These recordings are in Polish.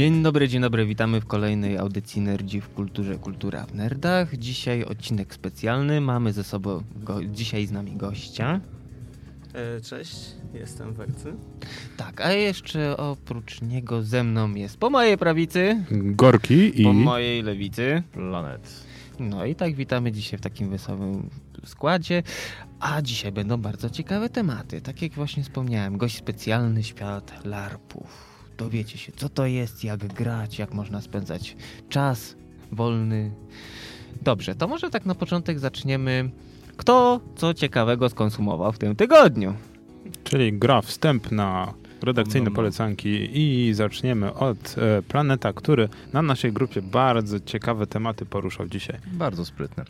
Dzień dobry, dzień dobry, witamy w kolejnej audycji Nerdzi w Kulturze, Kultura w Nerdach. Dzisiaj odcinek specjalny, mamy ze sobą go, dzisiaj z nami gościa. E, cześć, jestem Wercy. Tak, a jeszcze oprócz niego ze mną jest po mojej prawicy, Gorki i... po mojej lewicy. Planet. No i tak witamy dzisiaj w takim wesołym składzie. A dzisiaj będą bardzo ciekawe tematy. Tak jak właśnie wspomniałem, gość specjalny, świat larpów. Dowiecie się, co to jest, jak grać, jak można spędzać czas wolny. Dobrze, to może tak na początek zaczniemy. Kto co ciekawego skonsumował w tym tygodniu? Czyli gra wstępna, redakcyjne No, no. polecanki i zaczniemy od e, Planeta, który na naszej grupie bardzo ciekawe tematy poruszał dzisiaj. Bardzo sprytne.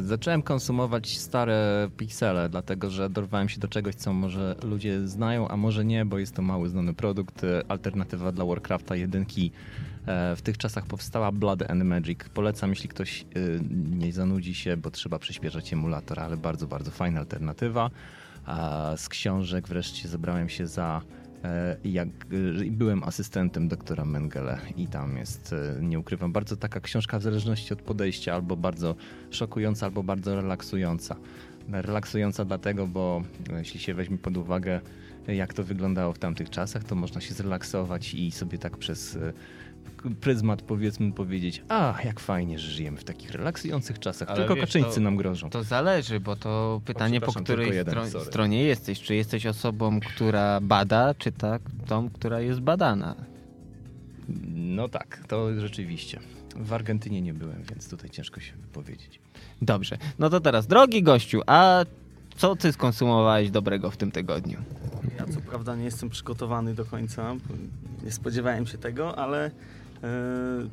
Zacząłem konsumować stare piksele, dlatego że dorwałem się do czegoś, co może ludzie znają, a może nie, bo jest to mały znany produkt. E, Alternatywa dla Warcrafta 1. E, w tych czasach powstała Blood and Magic. Polecam, jeśli ktoś nie zanudzi się, bo trzeba przyspieszać emulator, ale bardzo, bardzo fajna alternatywa. A z książek wreszcie zabrałem się za e, jak e, byłem asystentem doktora Mengele i tam jest, e, nie ukrywam, bardzo taka książka w zależności od podejścia, albo bardzo szokująca, albo bardzo relaksująca. Relaksująca dlatego, bo jeśli się weźmie pod uwagę, jak to wyglądało w tamtych czasach, to można się zrelaksować i sobie tak przez pryzmat powiedzmy powiedzieć, a jak fajnie, że żyjemy w takich relaksujących czasach, Ale tylko wiesz, kaczyńcy to- nam grożą. To zależy, bo to pytanie, po przepraszam, której jeden, stro- sorry. stronie jesteś. Czy jesteś osobą, która bada, czy tak tą, która jest badana? No tak, to rzeczywiście. W Argentynie nie byłem, więc tutaj ciężko się wypowiedzieć. Dobrze. No to teraz, drogi gościu, a co ty skonsumowałeś dobrego w tym tygodniu? Ja co prawda nie jestem przygotowany do końca, nie spodziewałem się tego, ale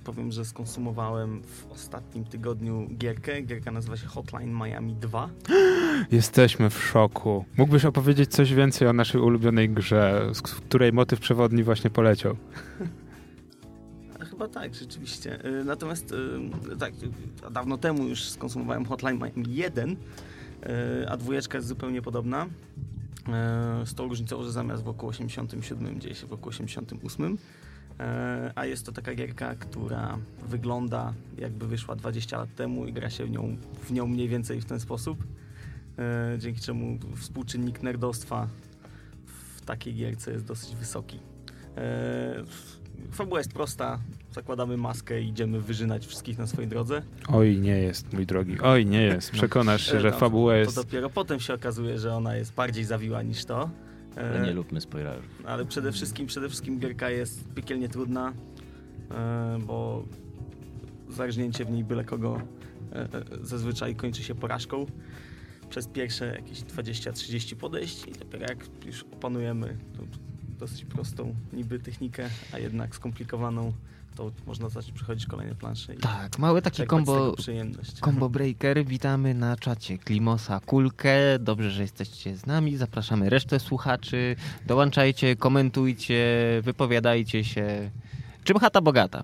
powiem, że skonsumowałem w ostatnim tygodniu gierkę. Gierka nazywa się Hotline Miami 2. Jesteśmy w szoku. Mógłbyś opowiedzieć coś więcej o naszej ulubionej grze, z której motyw przewodni właśnie poleciał? Chyba tak, rzeczywiście. E, Natomiast e, tak, e, dawno temu już skonsumowałem Hotline Miami 1, e, a dwójeczka jest zupełnie podobna. E, Z tą różnicą, że zamiast w około 87 dzieje się w około 88. E, A jest to taka gierka, która wygląda jakby wyszła 20 lat temu i gra się w nią, w nią mniej więcej w ten sposób. E, Dzięki czemu współczynnik nerdostwa w takiej gierce jest dosyć wysoki. E, Fabuła jest prosta. Zakładamy maskę i idziemy wyżynać wszystkich na swojej drodze. Oj, nie jest, mój drogi. Oj, nie jest. Przekonasz się, że no, fabuła To jest... dopiero potem się okazuje, że ona jest bardziej zawiła niż to. E, Ale nie lubmy spoilerów. ale przede wszystkim, przede wszystkim gierka jest piekielnie trudna, e, bo zarżnięcie w niej byle kogo e, e, zazwyczaj kończy się porażką. Przez pierwsze jakieś 20-30 podejść i dopiero jak już opanujemy dosyć prostą niby technikę, a jednak skomplikowaną, to można zacząć przechodzić kolejne plansze i Tak, mały taki przyjemność. combo breaker. Witamy na czacie Klimosa Kulkę. Dobrze, że jesteście z nami. Zapraszamy resztę słuchaczy. Dołączajcie, komentujcie, wypowiadajcie się. Czym chata bogata?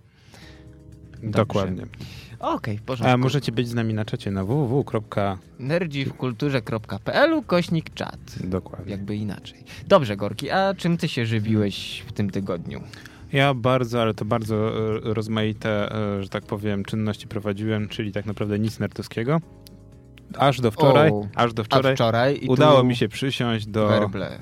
Dokładnie. Okej, w porządku. A możecie być z nami na czacie na www. nerdziwkulturze.pl kośnik czat. Dokładnie. Jakby inaczej. Dobrze, Gorki, a czym ty się żywiłeś w tym tygodniu? Ja bardzo, ale to bardzo e, rozmaite, e, że tak powiem, czynności prowadziłem, czyli tak naprawdę nic nerdowskiego. Aż do wczoraj, O, aż do wczoraj wczoraj udało mi się przysiąść do Werble.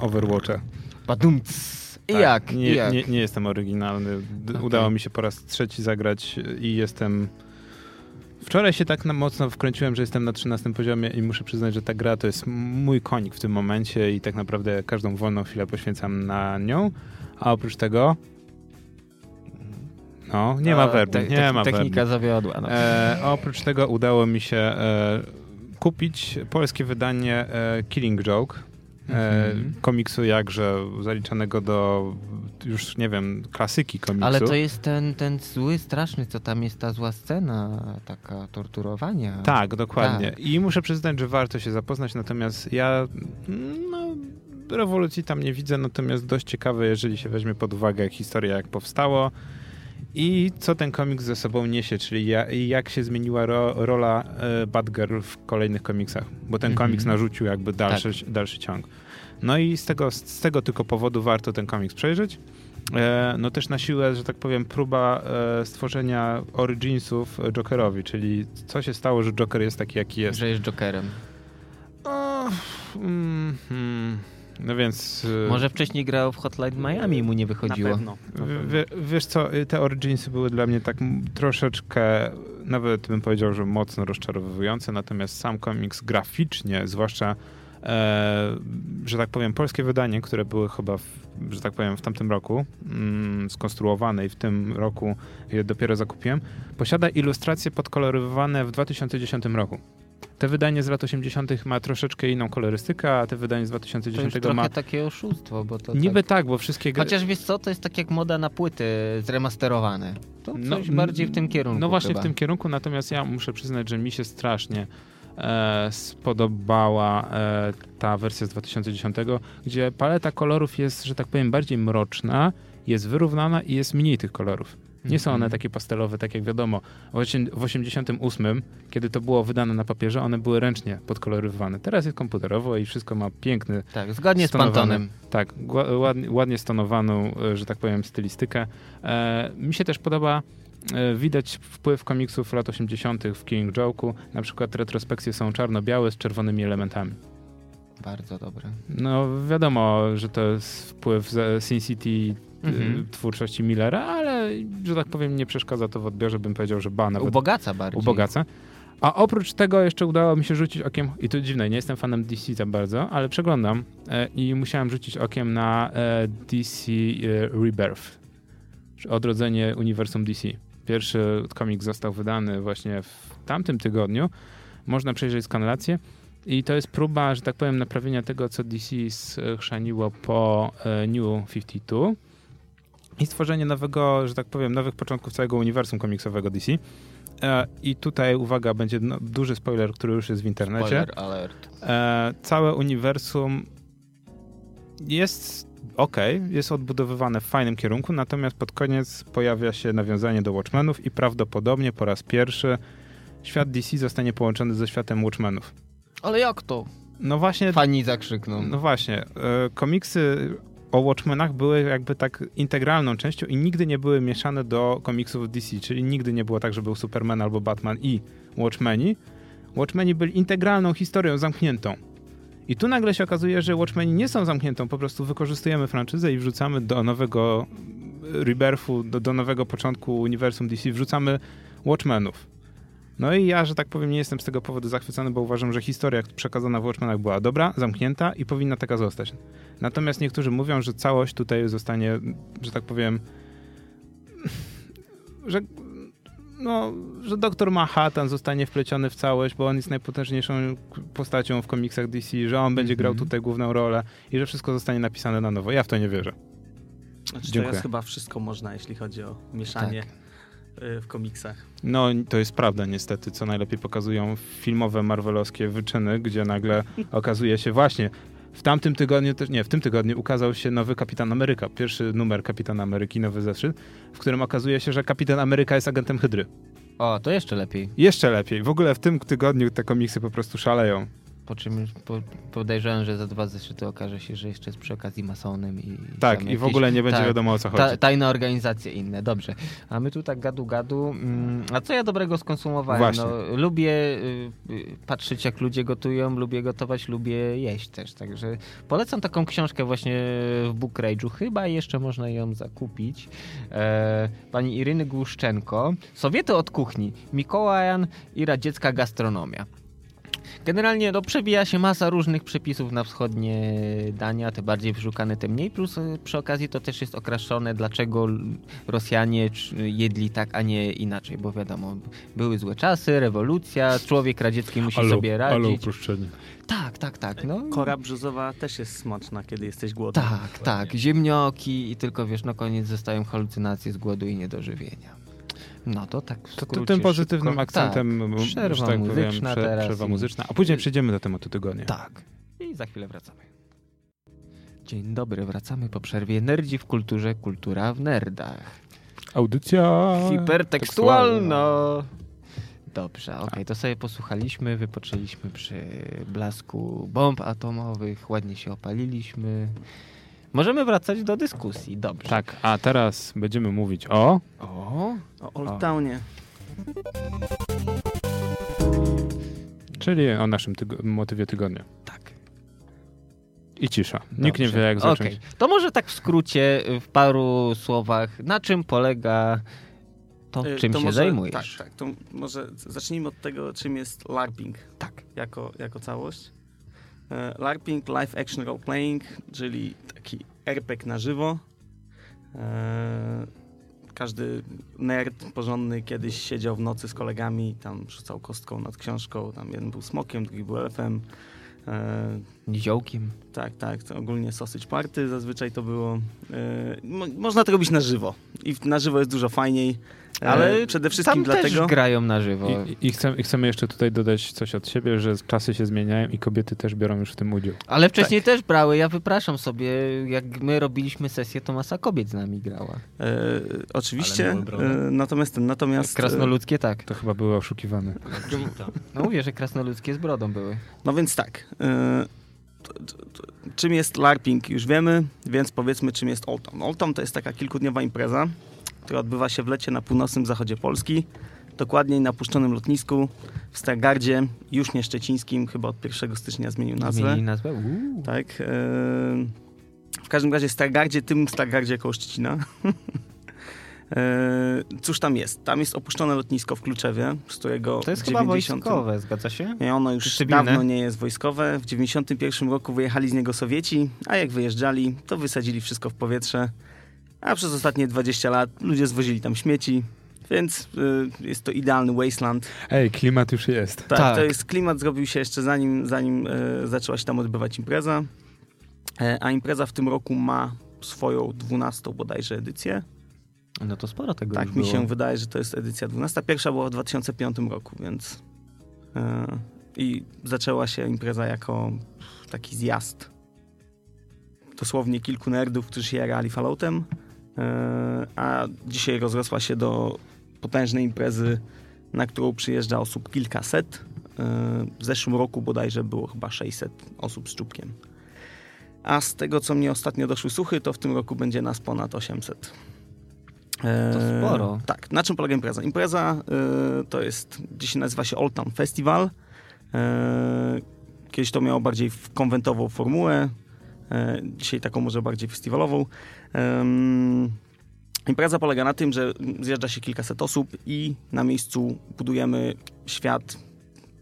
Overwatcha. Badumc. I Tak, jak? Nie, jak? Nie, nie jestem oryginalny. Okej. Udało mi się po raz trzeci zagrać i jestem... Wczoraj się tak mocno wkręciłem, że jestem na 13 poziomie i muszę przyznać, że ta gra to jest mój konik w tym momencie i tak naprawdę każdą wolną chwilę poświęcam na nią. A oprócz tego... No, nie ma A, werby, te- nie ma Technika zawiodła. No. E, oprócz tego udało mi się e, kupić polskie wydanie e, Killing Joke. E, Mhm. komiksu jakże zaliczanego do już nie wiem, klasyki komiksu. Ale to jest ten, ten zły, straszny, co tam jest ta zła scena, taka torturowania. Tak, dokładnie. Tak. I muszę przyznać, że warto się zapoznać, natomiast ja no, rewolucji tam nie widzę, natomiast dość ciekawe, jeżeli się weźmie pod uwagę historię, jak powstało i co ten komiks ze sobą niesie, czyli jak się zmieniła ro, rola e, Batgirl w kolejnych komiksach, bo ten Mhm. komiks narzucił jakby dalszy, dalszy ciąg. No i z tego, z tego tylko powodu warto ten komiks przejrzeć. e, no też na siłę, że tak powiem, próba e, stworzenia Originsów Jokerowi, czyli co się stało, że Joker jest taki, jaki jest. Że jest Jokerem. O, mm, hmm. No więc... e, Może wcześniej grał w Hotline Miami i mu nie Na wychodziło. pewno. Na pewno. Wie, wiesz co, y, te Originsy były dla mnie tak troszeczkę, nawet bym powiedział, że mocno rozczarowujące, natomiast sam komiks graficznie, zwłaszcza, e, że tak powiem, polskie wydanie, które były chyba, w, że tak powiem, w tamtym roku mm, skonstruowane i w tym roku je dopiero zakupiłem, posiada ilustracje podkoloryzowane w 2010 roku. Te wydanie z lat 80. ma troszeczkę inną kolorystykę, a te wydanie z To już 2010 ma... takie oszustwo, bo to Niby tak... tak, bo wszystkie. Chociaż wiesz co, to jest tak jak moda na płyty zremasterowane. To No, coś bardziej w tym kierunku No właśnie chyba. w tym kierunku, natomiast ja muszę przyznać, że mi się strasznie e, spodobała e, ta wersja z 2010, gdzie paleta kolorów jest, że tak powiem, bardziej mroczna, jest wyrównana i jest mniej tych kolorów. Nie są one Mhm. takie pastelowe, tak jak wiadomo. W osiem- W 88, kiedy to było wydane na papierze, one były ręcznie podkoloryzowane. Teraz jest komputerowo i wszystko ma piękny, Tak, zgodnie z. Pantonem. tak, ładnie, ładnie stonowaną, e, że tak powiem, stylistykę. E, mi się też podoba, e, widać wpływ komiksów lat 80. w King Joke'u. Na przykład retrospekcje są czarno-białe z czerwonymi elementami. Bardzo dobre. No wiadomo, że to jest wpływ z Sin City Mhm. twórczości Millera, ale, że tak powiem, nie przeszkadza to w odbiorze, bym powiedział, że ba, nawet Ubogaca bardziej. ubogaca. A oprócz tego jeszcze udało mi się rzucić okiem, i to dziwne, nie jestem fanem DC za bardzo, ale przeglądam e, i musiałem rzucić okiem na e, DC e, Rebirth, czy odrodzenie uniwersum DC. Pierwszy komik został wydany właśnie w tamtym tygodniu. Można przejrzeć skanlację i to jest próba, że tak powiem, naprawienia tego, co DC schrzaniło po e, New 52 i stworzenie nowego, że tak powiem, nowych początków całego uniwersum komiksowego DC. E, I tutaj, uwaga, będzie no, duży spoiler, który już jest w internecie. Spoiler alert. E, całe uniwersum jest ok, jest odbudowywane w fajnym kierunku, natomiast pod koniec pojawia się nawiązanie do Watchmenów i prawdopodobnie po raz pierwszy świat DC zostanie połączony ze światem Watchmenów. Ale jak to? No właśnie, Fani zakrzykną. no właśnie, e, komiksy o Watchmenach były jakby tak integralną częścią i nigdy nie były mieszane do komiksów DC, czyli nigdy nie było tak, że był Superman albo Batman i Watchmeni. Watchmeni byli integralną historią zamkniętą. I tu nagle się okazuje, że Watchmeni nie są zamkniętą, po prostu wykorzystujemy franczyzę i wrzucamy do nowego rebirthu, do, do nowego początku uniwersum DC, wrzucamy Watchmenów. No i ja, że tak powiem, nie jestem z tego powodu zachwycony, bo uważam, że historia przekazana w Watchmenach była dobra, zamknięta i powinna taka zostać. Natomiast niektórzy mówią, że całość tutaj zostanie, że tak powiem, że no, że doktor Manhattan zostanie wpleciony w całość, bo on jest najpotężniejszą postacią w komiksach DC, że on będzie grał Mhm. tutaj główną rolę i że wszystko zostanie napisane na nowo. Ja w to nie wierzę. Znaczy, to jest chyba wszystko można, jeśli chodzi o mieszanie Tak. Y, w komiksach. No, to jest prawda niestety, co najlepiej pokazują filmowe, marvelowskie wyczyny, gdzie nagle okazuje się właśnie w tamtym tygodniu, też nie, w tym tygodniu ukazał się nowy Kapitan Ameryka, pierwszy numer Kapitana Ameryki, nowy zeszyt, w którym okazuje się, że Kapitan Ameryka jest agentem Hydry. O, to jeszcze lepiej. Jeszcze lepiej. W ogóle w tym tygodniu te komiksy po prostu szaleją. Po czym po, podejrzewam, że za dwa zeszyty okaże się, że jeszcze jest przy okazji masonem i Tak, i w ogóle nie będzie tak, wiadomo o co chodzi. Ta, tajne organizacje inne, dobrze. A my tu tak gadu gadu. Mm, a co ja dobrego skonsumowałem? Właśnie. No, lubię y, patrzeć jak ludzie gotują, lubię gotować, lubię jeść też. Także polecam taką książkę właśnie w Book Rage'u. Chyba jeszcze można ją zakupić. E, pani Iryny Głuszczenko. Sowiety od kuchni. Mikołajan i radziecka gastronomia. Generalnie no, przewija się masa różnych przepisów na wschodnie dania, te bardziej wyszukane, te mniej. Plus y, przy okazji to też jest okraszone, dlaczego Rosjanie jedli tak, a nie inaczej, bo wiadomo, były złe czasy, rewolucja, człowiek radziecki musi sobie radzić. uproszczenie. Tak, tak, tak. No. Kora brzuzowa też jest smaczna, kiedy jesteś głodny. Tak, tak. Ziemnioki i tylko wiesz, na koniec zostają halucynacje z głodu i niedożywienia. No to tak w To, to tym pozytywnym szybko. akcentem, Tak. Przerwa tak powiem, muzyczna prze- teraz przerwa i- muzyczna, a później przejdziemy do tematu tygodnia. Tak. I za chwilę wracamy. Dzień dobry, wracamy po przerwie. Nerdzi w kulturze, kultura w nerdach. Audycja Hipertekstualna. Dobrze, okej, to sobie posłuchaliśmy, wypoczęliśmy przy blasku bomb atomowych, ładnie się opaliliśmy. Możemy wracać do dyskusji, dobrze. Tak, a teraz będziemy mówić o... O, O Old Townie. Czyli o naszym tygo motywie tygodnia. tak. I cisza. Nikt nie Dobrze. wie, jak zacząć. Okej. To może tak w skrócie, w paru słowach, na czym polega to, Y, czym to się może, zajmujesz? Tak, tak. To może zacznijmy od tego, czym jest LARPing. Tak. Jako, jako całość. E, LARPing, Live Action Role Playing, czyli taki RPG na żywo. E, każdy nerd porządny kiedyś siedział w nocy z kolegami, tam rzucał kostką nad książką, tam jeden był smokiem, drugi był elfem. E, Niziołkiem. tak, tak, to ogólnie sausage party zazwyczaj to było. E, mo można to robić na żywo i na żywo jest dużo fajniej. E, Ale przede wszystkim Tam dlatego. też grają na żywo. I, i, chcemy, I chcemy jeszcze tutaj dodać coś od siebie, że czasy się zmieniają i kobiety też biorą już w tym udział. Ale wcześniej Tak. też brały, ja wypraszam sobie, jak my robiliśmy sesję, to masa kobiet z nami grała. E, oczywiście. E, natomiast ten, natomiast. Krasnoludzkie tak. To chyba były oszukiwane. No mówię, że krasnoludzkie z brodą były. No więc tak. T- czym jest LARPing już wiemy, więc powiedzmy czym jest Old Town. Old Town to jest taka kilkudniowa impreza, która odbywa się w lecie na północnym zachodzie Polski. Dokładniej na puszczonym lotnisku w Stargardzie, już nie szczecińskim, chyba od 1 stycznia zmienił nazwę. Zmienili nazwę? Uuu. Tak. e, W każdym razie Stargardzie, tym Stargardzie koło Szczecina. E, Cóż tam jest? Tam jest opuszczone lotnisko w Kluczewie, z którego To jest w chyba 90 wojskowe, zgadza się? Nie, ono już Cywilne? dawno nie jest wojskowe. W 91 roku wyjechali z niego Sowieci, a jak wyjeżdżali, to wysadzili wszystko w powietrze. A przez ostatnie 20 lat ludzie zwozili tam śmieci, więc y, jest to idealny wasteland. Ej, klimat już jest. Tak, Tak. to jest klimat, zrobił się jeszcze zanim, zanim e, zaczęła się tam odbywać impreza. E, a impreza w tym roku ma swoją 12 bodajże edycję. No to sporo tego Tak mi było. się wydaje, że to jest edycja 12. Pierwsza była w 2005 roku, więc. e, I zaczęła się impreza jako taki zjazd. Dosłownie kilku nerdów, którzy się jarali Falloutem. e, A dzisiaj rozrosła się do potężnej imprezy, na którą przyjeżdża osób kilkaset. E, W zeszłym roku bodajże było chyba 600 osób z czubkiem. A z tego, co mnie ostatnio doszły słuchy, to w tym roku będzie nas ponad 800. To Eee, sporo. Tak. Na czym polega impreza? Impreza e, to jest, dzisiaj nazywa się Old Town Festival. E, kiedyś to miało bardziej konwentową formułę, e, dzisiaj taką może bardziej festiwalową. Impreza polega na tym, że zjeżdża się kilkaset osób i na miejscu budujemy świat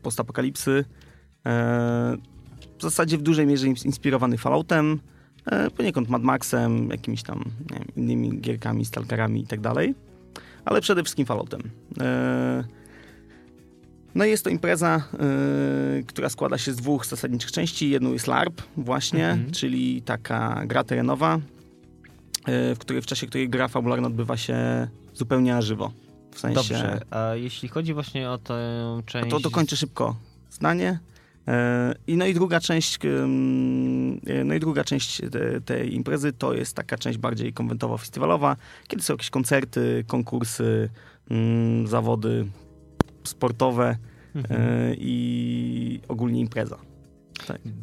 postapokalipsy. E, w zasadzie w dużej mierze ins- inspirowany Falloutem, e, poniekąd Mad Maxem, jakimiś tam nie wiem, innymi gierkami, stalkerami i tak dalej, ale przede wszystkim Falloutem. E, No i jest to impreza, e, która składa się z dwóch zasadniczych części. Jedną jest LARP właśnie, Mhm. czyli taka gra terenowa, e, w której w czasie której gra fabularna odbywa się zupełnie na żywo. W sensie... Dobrze, a jeśli chodzi właśnie o tę część... To dokończę szybko zdanie. E, I no i druga część, e, no i druga część te, tej imprezy to jest taka część bardziej konwentowo-festiwalowa, kiedy są jakieś koncerty, konkursy, zawody sportowe Mhm. e, i ogólnie impreza.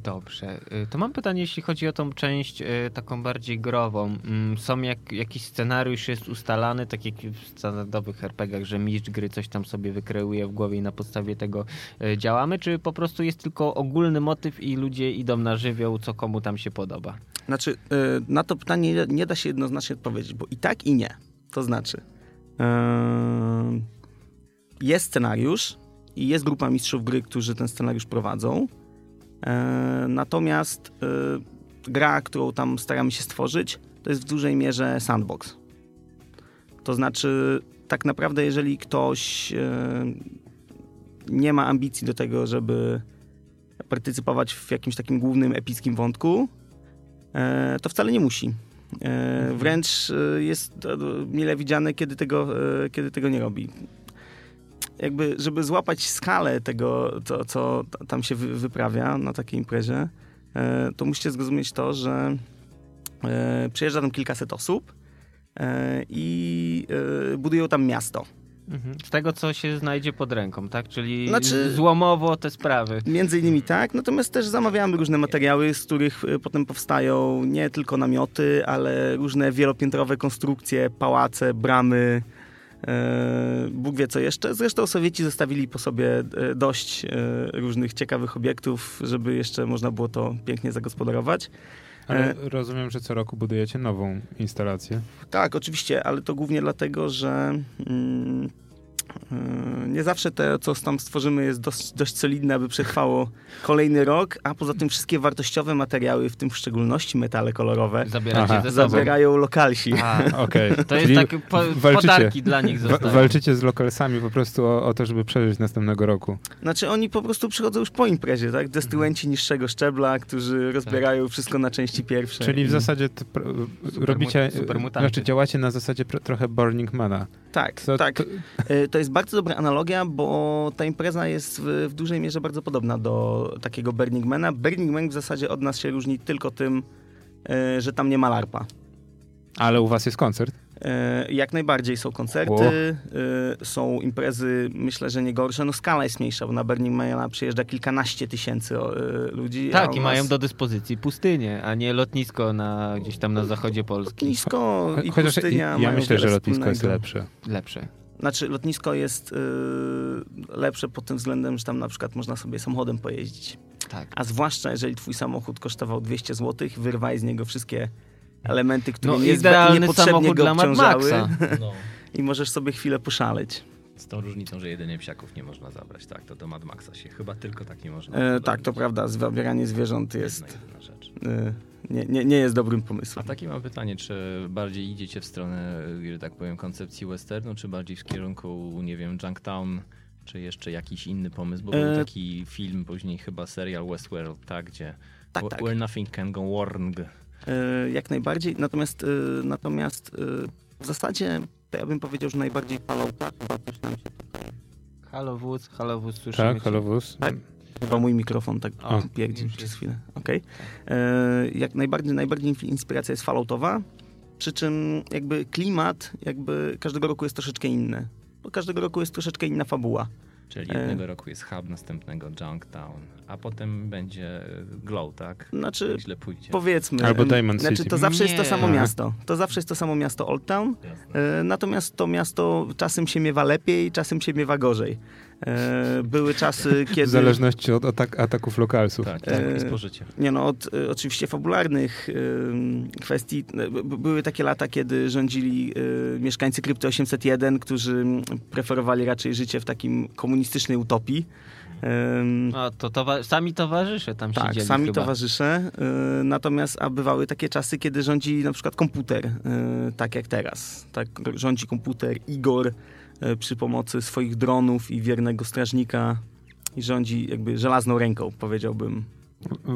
Dobrze. Y, To mam pytanie, jeśli chodzi o tą część y, taką bardziej grową. Mm, Są jak, jakiś scenariusz jest ustalany, tak jak w standardowych RPGach, że mistrz gry coś tam sobie wykreuje w głowie i na podstawie tego y, działamy, czy po prostu jest tylko ogólny motyw i ludzie idą na żywioł, co komu tam się podoba? Znaczy, na to pytanie nie- da się jednoznacznie odpowiedzieć, bo i tak, i nie. To znaczy, jest scenariusz i jest grupa mistrzów gry, którzy ten scenariusz prowadzą. E, Natomiast e, gra, którą tam staramy się stworzyć, to jest w dużej mierze sandbox. To znaczy, tak naprawdę, jeżeli ktoś e, nie ma ambicji do tego, żeby partycypować w jakimś takim głównym, epickim wątku, to wcale nie musi. E, Wręcz jest mile widziane, kiedy tego, kiedy tego nie robi. Jakby, żeby złapać skalę tego, co, co tam się wy- wyprawia na takiej imprezie, e, to musicie zrozumieć to, że e, przyjeżdża tam kilkaset osób e, i budują tam miasto. Mhm. Z tego, co się znajdzie pod ręką, tak? Czyli Znaczy- złomowo te sprawy. Między innymi tak, natomiast też zamawiamy różne materiały, z których potem powstają nie tylko namioty, ale różne wielopiętrowe konstrukcje, pałace, bramy, Bóg wie co jeszcze. Zresztą Sowieci zostawili po sobie e, dość e, różnych ciekawych obiektów, żeby jeszcze można było to pięknie zagospodarować. Ale E, rozumiem, że co roku budujecie nową instalację. Tak, oczywiście, ale to głównie dlatego, że mm, nie zawsze to, co tam stworzymy, jest dość, dość solidne, aby przetrwało kolejny rok, a poza tym wszystkie wartościowe materiały, w tym w szczególności metale kolorowe, zabierają lokalsi. A, Okej. to jest takie po, walczycie. dla nich zostają. walczycie z lokalsami po prostu o, o to, żeby przeżyć następnego roku. Znaczy oni po prostu przychodzą już po imprezie, tak? Destylenci niższego szczebla, którzy rozbierają wszystko na części pierwsze. Czyli w zasadzie robicie, supermutanty. znaczy działacie na zasadzie pr- trochę Burning Mana. Tak, To, tak. To, Y, To jest bardzo dobra analogia, bo ta impreza jest w, w dużej mierze bardzo podobna do takiego Burning Mana. Burning Man w zasadzie od nas się różni tylko tym, y, że tam nie ma larpa. ale u was jest koncert. Y, Jak najbardziej są koncerty, y, są imprezy, myślę, że nie gorsze. No skala jest mniejsza, bo na Burning Mana przyjeżdża kilkanaście tysięcy o, y, ludzi. Tak, i nas mają do dyspozycji pustynię, a nie lotnisko na, gdzieś tam na zachodzie Polski. Lotnisko i Chociaż pustynia ja mają myślę, że lotnisko jest lepsze. Lepsze. Znaczy, lotnisko jest y, lepsze pod tym względem, że tam na przykład można sobie samochodem pojeździć. Tak. A zwłaszcza, jeżeli twój samochód kosztował 200 zł, wyrwaj z niego wszystkie elementy, które No nie, idealny samochód dla Mad Maxa. No. i możesz sobie chwilę poszaleć. Z tą różnicą, że jedynie psiaków nie można zabrać, tak? To do Mad Maxa się chyba tylko tak nie można. E, tak, to prawda, zabieranie zwierząt Jedna jest, jedyna rzecz. y, nie, nie, nie jest dobrym A pomysłem. takie mam pytanie, czy bardziej idziecie w stronę, że tak powiem, koncepcji westernu, czy bardziej w kierunku, nie wiem, Junktown, czy jeszcze jakiś inny pomysł? Bo był E, taki film, później chyba serial Westworld, tak, gdzie Tak, tak. Where Nothing Can Go Wrong. E, jak najbardziej, natomiast, y, natomiast y, w zasadzie to ja bym powiedział, że najbardziej Fallouta chyba coś nam się... Halo wóz, halo wóz, słyszymy Tak, cię. Halowus? Tak. Chyba mój mikrofon tak O, pierdzi przez chwilę. E, Jak najbardziej, najbardziej inspiracja jest Falloutowa, przy czym jakby klimat jakby każdego roku jest troszeczkę inny. Bo każdego roku jest troszeczkę inna fabuła. Czyli E. jednego roku jest Hub, następnego Junktown, a potem będzie Glow, tak? Znaczy, źle pójdzie. powiedzmy... Albo em, Diamond Znaczy, City. to zawsze jest to Nie. samo miasto. To zawsze jest to samo miasto Old Town. Jasne. E, Natomiast to miasto czasem się miewa lepiej, czasem się miewa gorzej. E, Były czasy, kiedy... W zależności od atak, ataków lokalsów. Tak, tak, E, i spożycie. Nie no, od y, oczywiście fabularnych kwestii. były takie lata, kiedy rządzili mieszkańcy Krypty 801, którzy preferowali raczej życie w takim komunistycznej utopii. A to towa- sami towarzysze tam tak, siedzieli sami chyba. towarzysze. natomiast a bywały takie czasy, kiedy rządzi na przykład komputer, tak jak teraz. Tak, rządzi komputer Igor przy pomocy swoich dronów i wiernego strażnika i rządzi jakby żelazną ręką, powiedziałbym.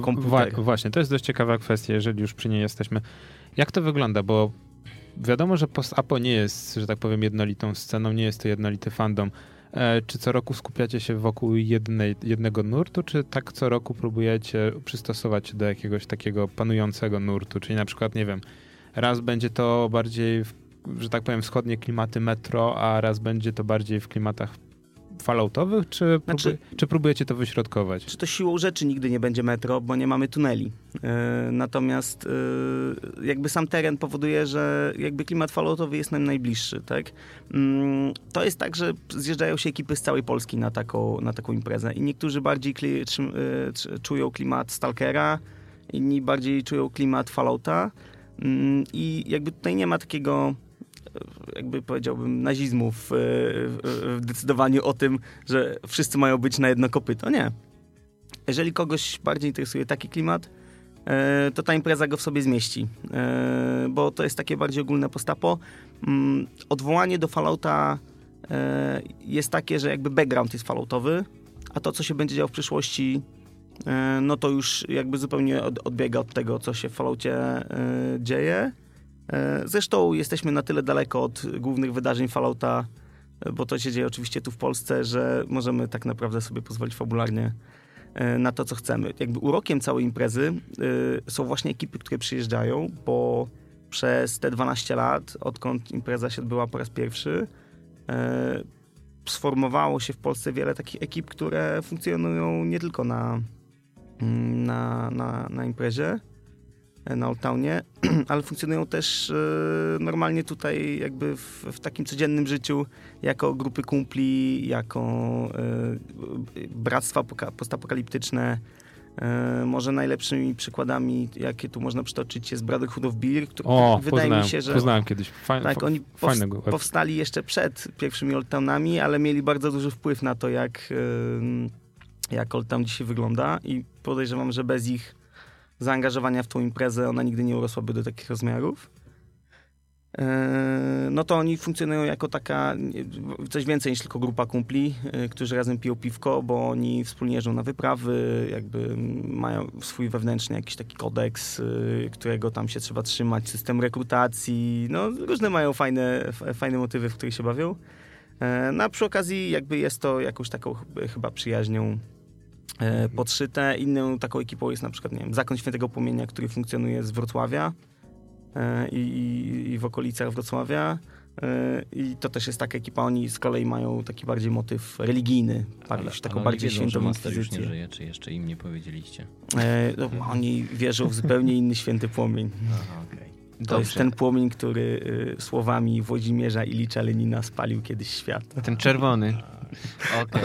Komputer. Wa- właśnie, to jest dość ciekawa kwestia, jeżeli już przy niej jesteśmy. Jak to wygląda? Bo wiadomo, że post-apo nie jest, że tak powiem, jednolitą sceną, nie jest to jednolity fandom. E, czy co roku skupiacie się wokół jednej, jednego nurtu, czy tak co roku próbujecie przystosować się do jakiegoś takiego panującego nurtu? Czyli na przykład, nie wiem, raz będzie to bardziej, w, że tak powiem, wschodnie klimaty metro, a raz będzie to bardziej w klimatach falloutowych, czy, Znaczy- czy próbujecie to wyśrodkować? Czy to siłą rzeczy nigdy nie będzie metro, bo nie mamy tuneli. E, natomiast e, jakby sam teren powoduje, że jakby klimat falloutowy jest nam najbliższy, tak? Mm, to jest tak, że zjeżdżają się ekipy z całej Polski na taką, na taką imprezę i niektórzy bardziej kli, trzym- e, czują klimat Stalkera, inni bardziej czują klimat Fallouta Mm, i jakby tutaj nie ma takiego jakby powiedziałbym nazizmu w, w, decydowaniu o tym, że wszyscy mają być na jedno kopyto. Nie. Jeżeli kogoś bardziej interesuje taki klimat, e, to ta impreza go w sobie zmieści, e, bo to jest takie bardziej ogólne postapo. Mm, Odwołanie do Fallouta e, jest takie, że jakby background jest Falloutowy, a to, co się będzie działo w przyszłości, no to już jakby zupełnie od- odbiega od tego, co się w Falloutie dzieje. E, Zresztą jesteśmy na tyle daleko od głównych wydarzeń Fallouta, e, bo to się dzieje oczywiście tu w Polsce, że możemy tak naprawdę sobie pozwolić fabularnie e, na to, co chcemy. Jakby urokiem całej imprezy są właśnie ekipy, które przyjeżdżają, bo przez te 12 lat, odkąd impreza się odbyła po raz pierwszy, sformowało się w Polsce wiele takich ekip, które funkcjonują nie tylko na, mm, na, na, na imprezie, na Old Townie, ale funkcjonują też e, normalnie tutaj jakby w, w takim codziennym życiu jako grupy kumpli, jako e, bractwa poka- postapokaliptyczne. E, może najlepszymi przykładami, jakie tu można przytoczyć, jest Brotherhood of Beer, który O, wydaje poznałem, mi się, że poznałem kiedyś. Faj, tak, oni fajnego powst- powstali jeszcze przed pierwszymi Old Townami, ale mieli bardzo duży wpływ na to, jak, jak Old Town dzisiaj wygląda i podejrzewam, że bez ich zaangażowania w tą imprezę ona nigdy nie urosłaby do takich rozmiarów. Yy, No to oni funkcjonują jako taka coś więcej niż tylko grupa kumpli, yy, którzy razem piją piwko, bo oni wspólnie jeżdżą na wyprawy, jakby mają swój wewnętrzny jakiś taki kodeks, yy, którego tam się trzeba trzymać, system rekrutacji, no różne mają fajne, fajne motywy, w których się bawią. No a przy okazji jakby jest to jakąś taką ch- chyba przyjaźnią e, podszyte. Inną taką ekipą jest na przykład, nie wiem, Zakon Świętego Płomienia, który funkcjonuje z Wrocławia e, i, i, i w okolicach Wrocławia. E, I to też jest taka ekipa, oni z kolei mają taki bardziej motyw religijny, bardziej, taką ale bardziej wiedzą, świętą już nie żyje, czy jeszcze im nie powiedzieliście? E, no, oni wierzą w zupełnie inny święty płomień. Aha, okej. To jest ten płomień, który y, słowami Włodzimierza Ilicza Lenina spalił kiedyś świat. Ten czerwony. Okej,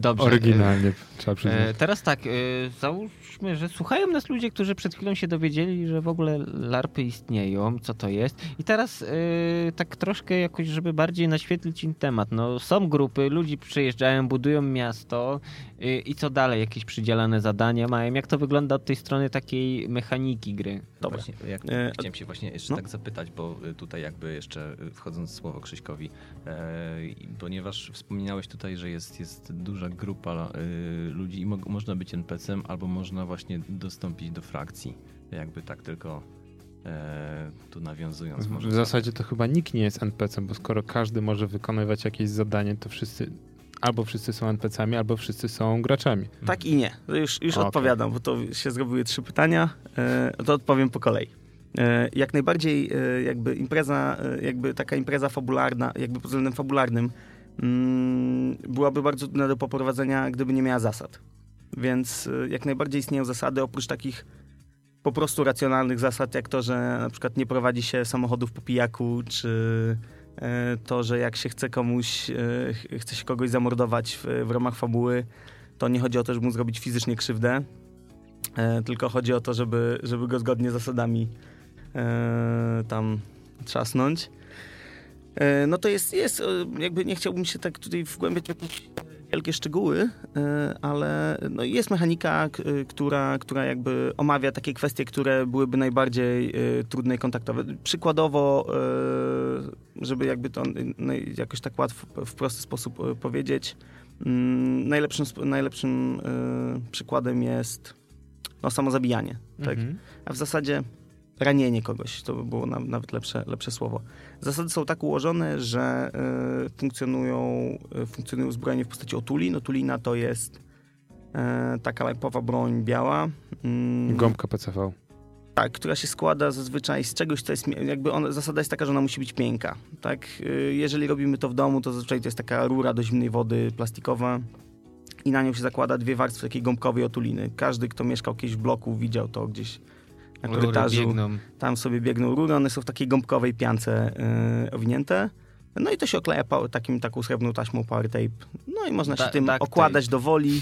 dobrze. Oryginalnie, trzeba przyznać. E, teraz tak, e, załóżmy, że słuchają nas ludzie, którzy przed chwilą się dowiedzieli, że w ogóle larpy istnieją, co to jest. I teraz e, tak troszkę jakoś, żeby bardziej naświetlić im temat. No, są grupy, ludzi przyjeżdżają, budują miasto e, i co dalej? Jakieś przydzielane zadania mają? Jak to wygląda od tej strony takiej mechaniki gry? Dobra. Właśnie, jak, E, chciałem się właśnie jeszcze no. tak zapytać, bo y, tutaj jakby jeszcze y, wchodząc w słowo Krzyśkowi, e, ponieważ wspominałeś tutaj, że jest, jest duża grupa y, ludzi i mo można być NPC-em albo można właśnie dostąpić do frakcji. Jakby tak tylko e, tu nawiązując. W, może w zasadzie to chyba nikt nie jest NPC, bo skoro każdy może wykonywać jakieś zadanie, to wszyscy albo wszyscy są NPC-ami, albo wszyscy są graczami. Tak i nie. Już, już Okej. odpowiadam, bo to się zrobiły trzy pytania. E, to odpowiem po kolei. E, jak najbardziej e, jakby impreza, e, jakby taka impreza fabularna, jakby pod względem fabularnym mm, byłaby bardzo trudna do poprowadzenia, gdyby nie miała zasad. Więc e, jak najbardziej istnieją zasady, oprócz takich po prostu racjonalnych zasad, jak to, że na przykład nie prowadzi się samochodów po pijaku, czy to, że jak się chce komuś, e, ch- chce się kogoś zamordować w, w ramach fabuły, to nie chodzi o to, żeby mu zrobić fizycznie krzywdę, e, tylko chodzi o to, żeby, żeby go zgodnie z zasadami e, tam trzasnąć. E, no to jest, jest, e, jakby nie chciałbym się tak tutaj wgłębiać w jakieś wielkie szczegóły, e, ale no jest mechanika, która, która jakby omawia takie kwestie, które byłyby najbardziej e, trudne i kontaktowe. Przykładowo, e, żeby jakby to jakoś tak łatwo, w prosty sposób powiedzieć, mm, najlepszym, najlepszym przykładem jest no, samozabijanie. Tak? Mhm. a w zasadzie ranienie kogoś. To by było na, nawet lepsze, lepsze słowo. Zasady są tak ułożone, że y, funkcjonują, y, funkcjonują uzbrojenie w postaci otulin. Otulina to jest y, taka lajpowa broń biała. Mm, Gąbka PCV. tak, która się składa zazwyczaj z czegoś, co jest, jakby ona, zasada jest taka, że ona musi być miękka, tak? Y, Jeżeli robimy to w domu, to zazwyczaj to jest taka rura do zimnej wody plastikowa i na nią się zakłada dwie warstwy takiej gąbkowej otuliny. Każdy, kto mieszkał kiedyś w bloku, widział to gdzieś na Rury korytarzu. biegną. Tam sobie biegną rury, one są w takiej gąbkowej piance yy, owinięte. No i to się okleja takim, taką srebrną taśmą power tape. No i można się Da- tym duct okładać do woli.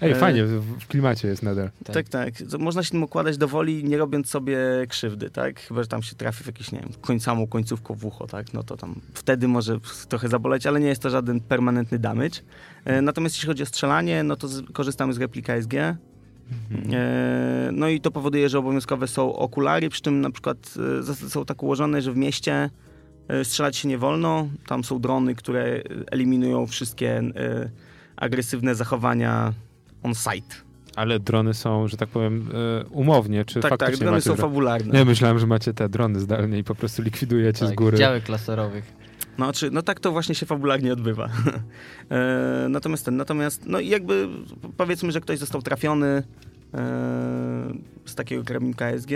Ej, E, fajnie, w, klimacie jest nadal. Tak. Tak, tak. Można się tym okładać do woli, nie robiąc sobie krzywdy, tak? Chyba, że tam się trafi w jakieś, nie wiem, koń, samą końcówką w ucho, tak? No to tam wtedy może trochę zaboleć, ale nie jest to żaden permanentny damage. E, natomiast jeśli chodzi o strzelanie, no to z, korzystamy z replika SG. E, no i to powoduje, że obowiązkowe są okulary, przy czym na przykład e, zasady są tak ułożone, że w mieście e, strzelać się nie wolno. Tam są drony, które eliminują wszystkie e, agresywne zachowania on site. Ale drony są, że tak powiem, umownie, czy Tak, tak, faktycznie drony macie są fabularne. Nie, myślałem, że macie te drony zdalnie i po prostu likwidujecie z Tak, góry. działek laserowych. No, czy, no tak to właśnie się fabularnie odbywa. e, natomiast ten, natomiast, no jakby powiedzmy, że ktoś został trafiony e, z takiego karabinka SG,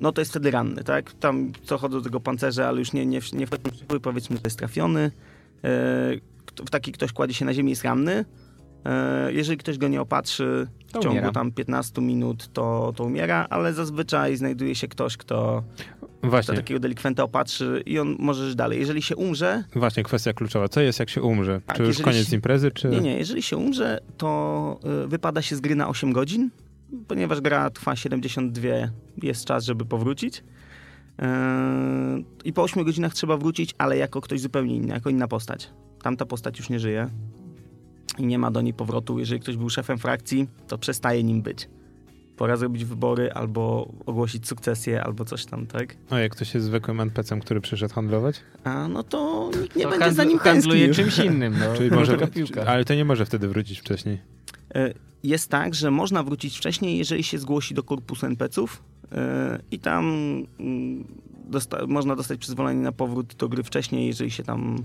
no to jest wtedy ranny, tak? Tam co chodzą do tego pancerza, ale już nie, nie, nie wchodźmy w szczegóły, powiedzmy, że jest trafiony. E, w taki ktoś kładzie się na ziemi jest ranny. E, jeżeli ktoś go nie opatrzy w ciągu tam 15 minut, to, to umiera, ale zazwyczaj znajduje się ktoś, kto, Właśnie, takiego delikwenta opatrzy i on może żyć dalej. Jeżeli się umrze, właśnie kwestia kluczowa. Co jest, jak się umrze? Tak, czy już koniec się- imprezy, czy... nie, nie, jeżeli się umrze, to y, wypada się z gry na 8 godzin, ponieważ gra trwa 72, jest czas, żeby powrócić. Yy, I po 8 godzinach trzeba wrócić, ale jako ktoś zupełnie inny, jako inna postać. Tamta postać już nie żyje i nie ma do niej powrotu. Jeżeli ktoś był szefem frakcji, to przestaje nim być. Pora zrobić wybory, albo ogłosić sukcesję, albo coś tam, tak? O, jak ktoś jest zwykłym NPC-em, który przyszedł handlować? A no to nikt nie To będzie handlu- za nim handluje tęsknił. czymś innym, no. Czyli może, ale to nie może wtedy wrócić wcześniej. E, Jest tak, że można wrócić wcześniej, jeżeli się zgłosi do korpusu NPC-ów e, i tam mm, dosta- można dostać przyzwolenie na powrót do gry wcześniej, jeżeli się tam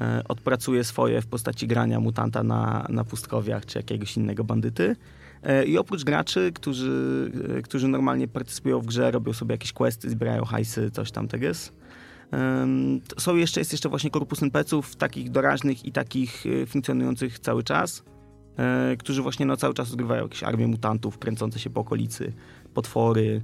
e, odpracuje swoje w postaci grania mutanta na, na pustkowiach czy jakiegoś innego bandyty. E, I oprócz graczy, którzy, e, którzy normalnie partycypują w grze, robią sobie jakieś questy, zbierają hajsy, coś tam tak jest. Są jeszcze, jest jeszcze właśnie korpus NPC-ów, takich doraźnych i takich e, funkcjonujących cały czas którzy właśnie no, cały czas odgrywają jakieś armię mutantów kręcące się po okolicy, potwory,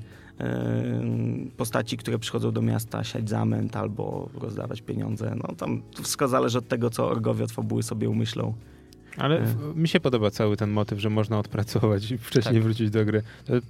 postaci, które przychodzą do miasta siać zamęt albo rozdawać pieniądze. No tam wszystko zależy od tego, co orgowie od fabuły sobie umyślą. Ale Nie. w- mi się podoba cały ten motyw, że można odpracować i wcześniej Tak. wrócić do gry.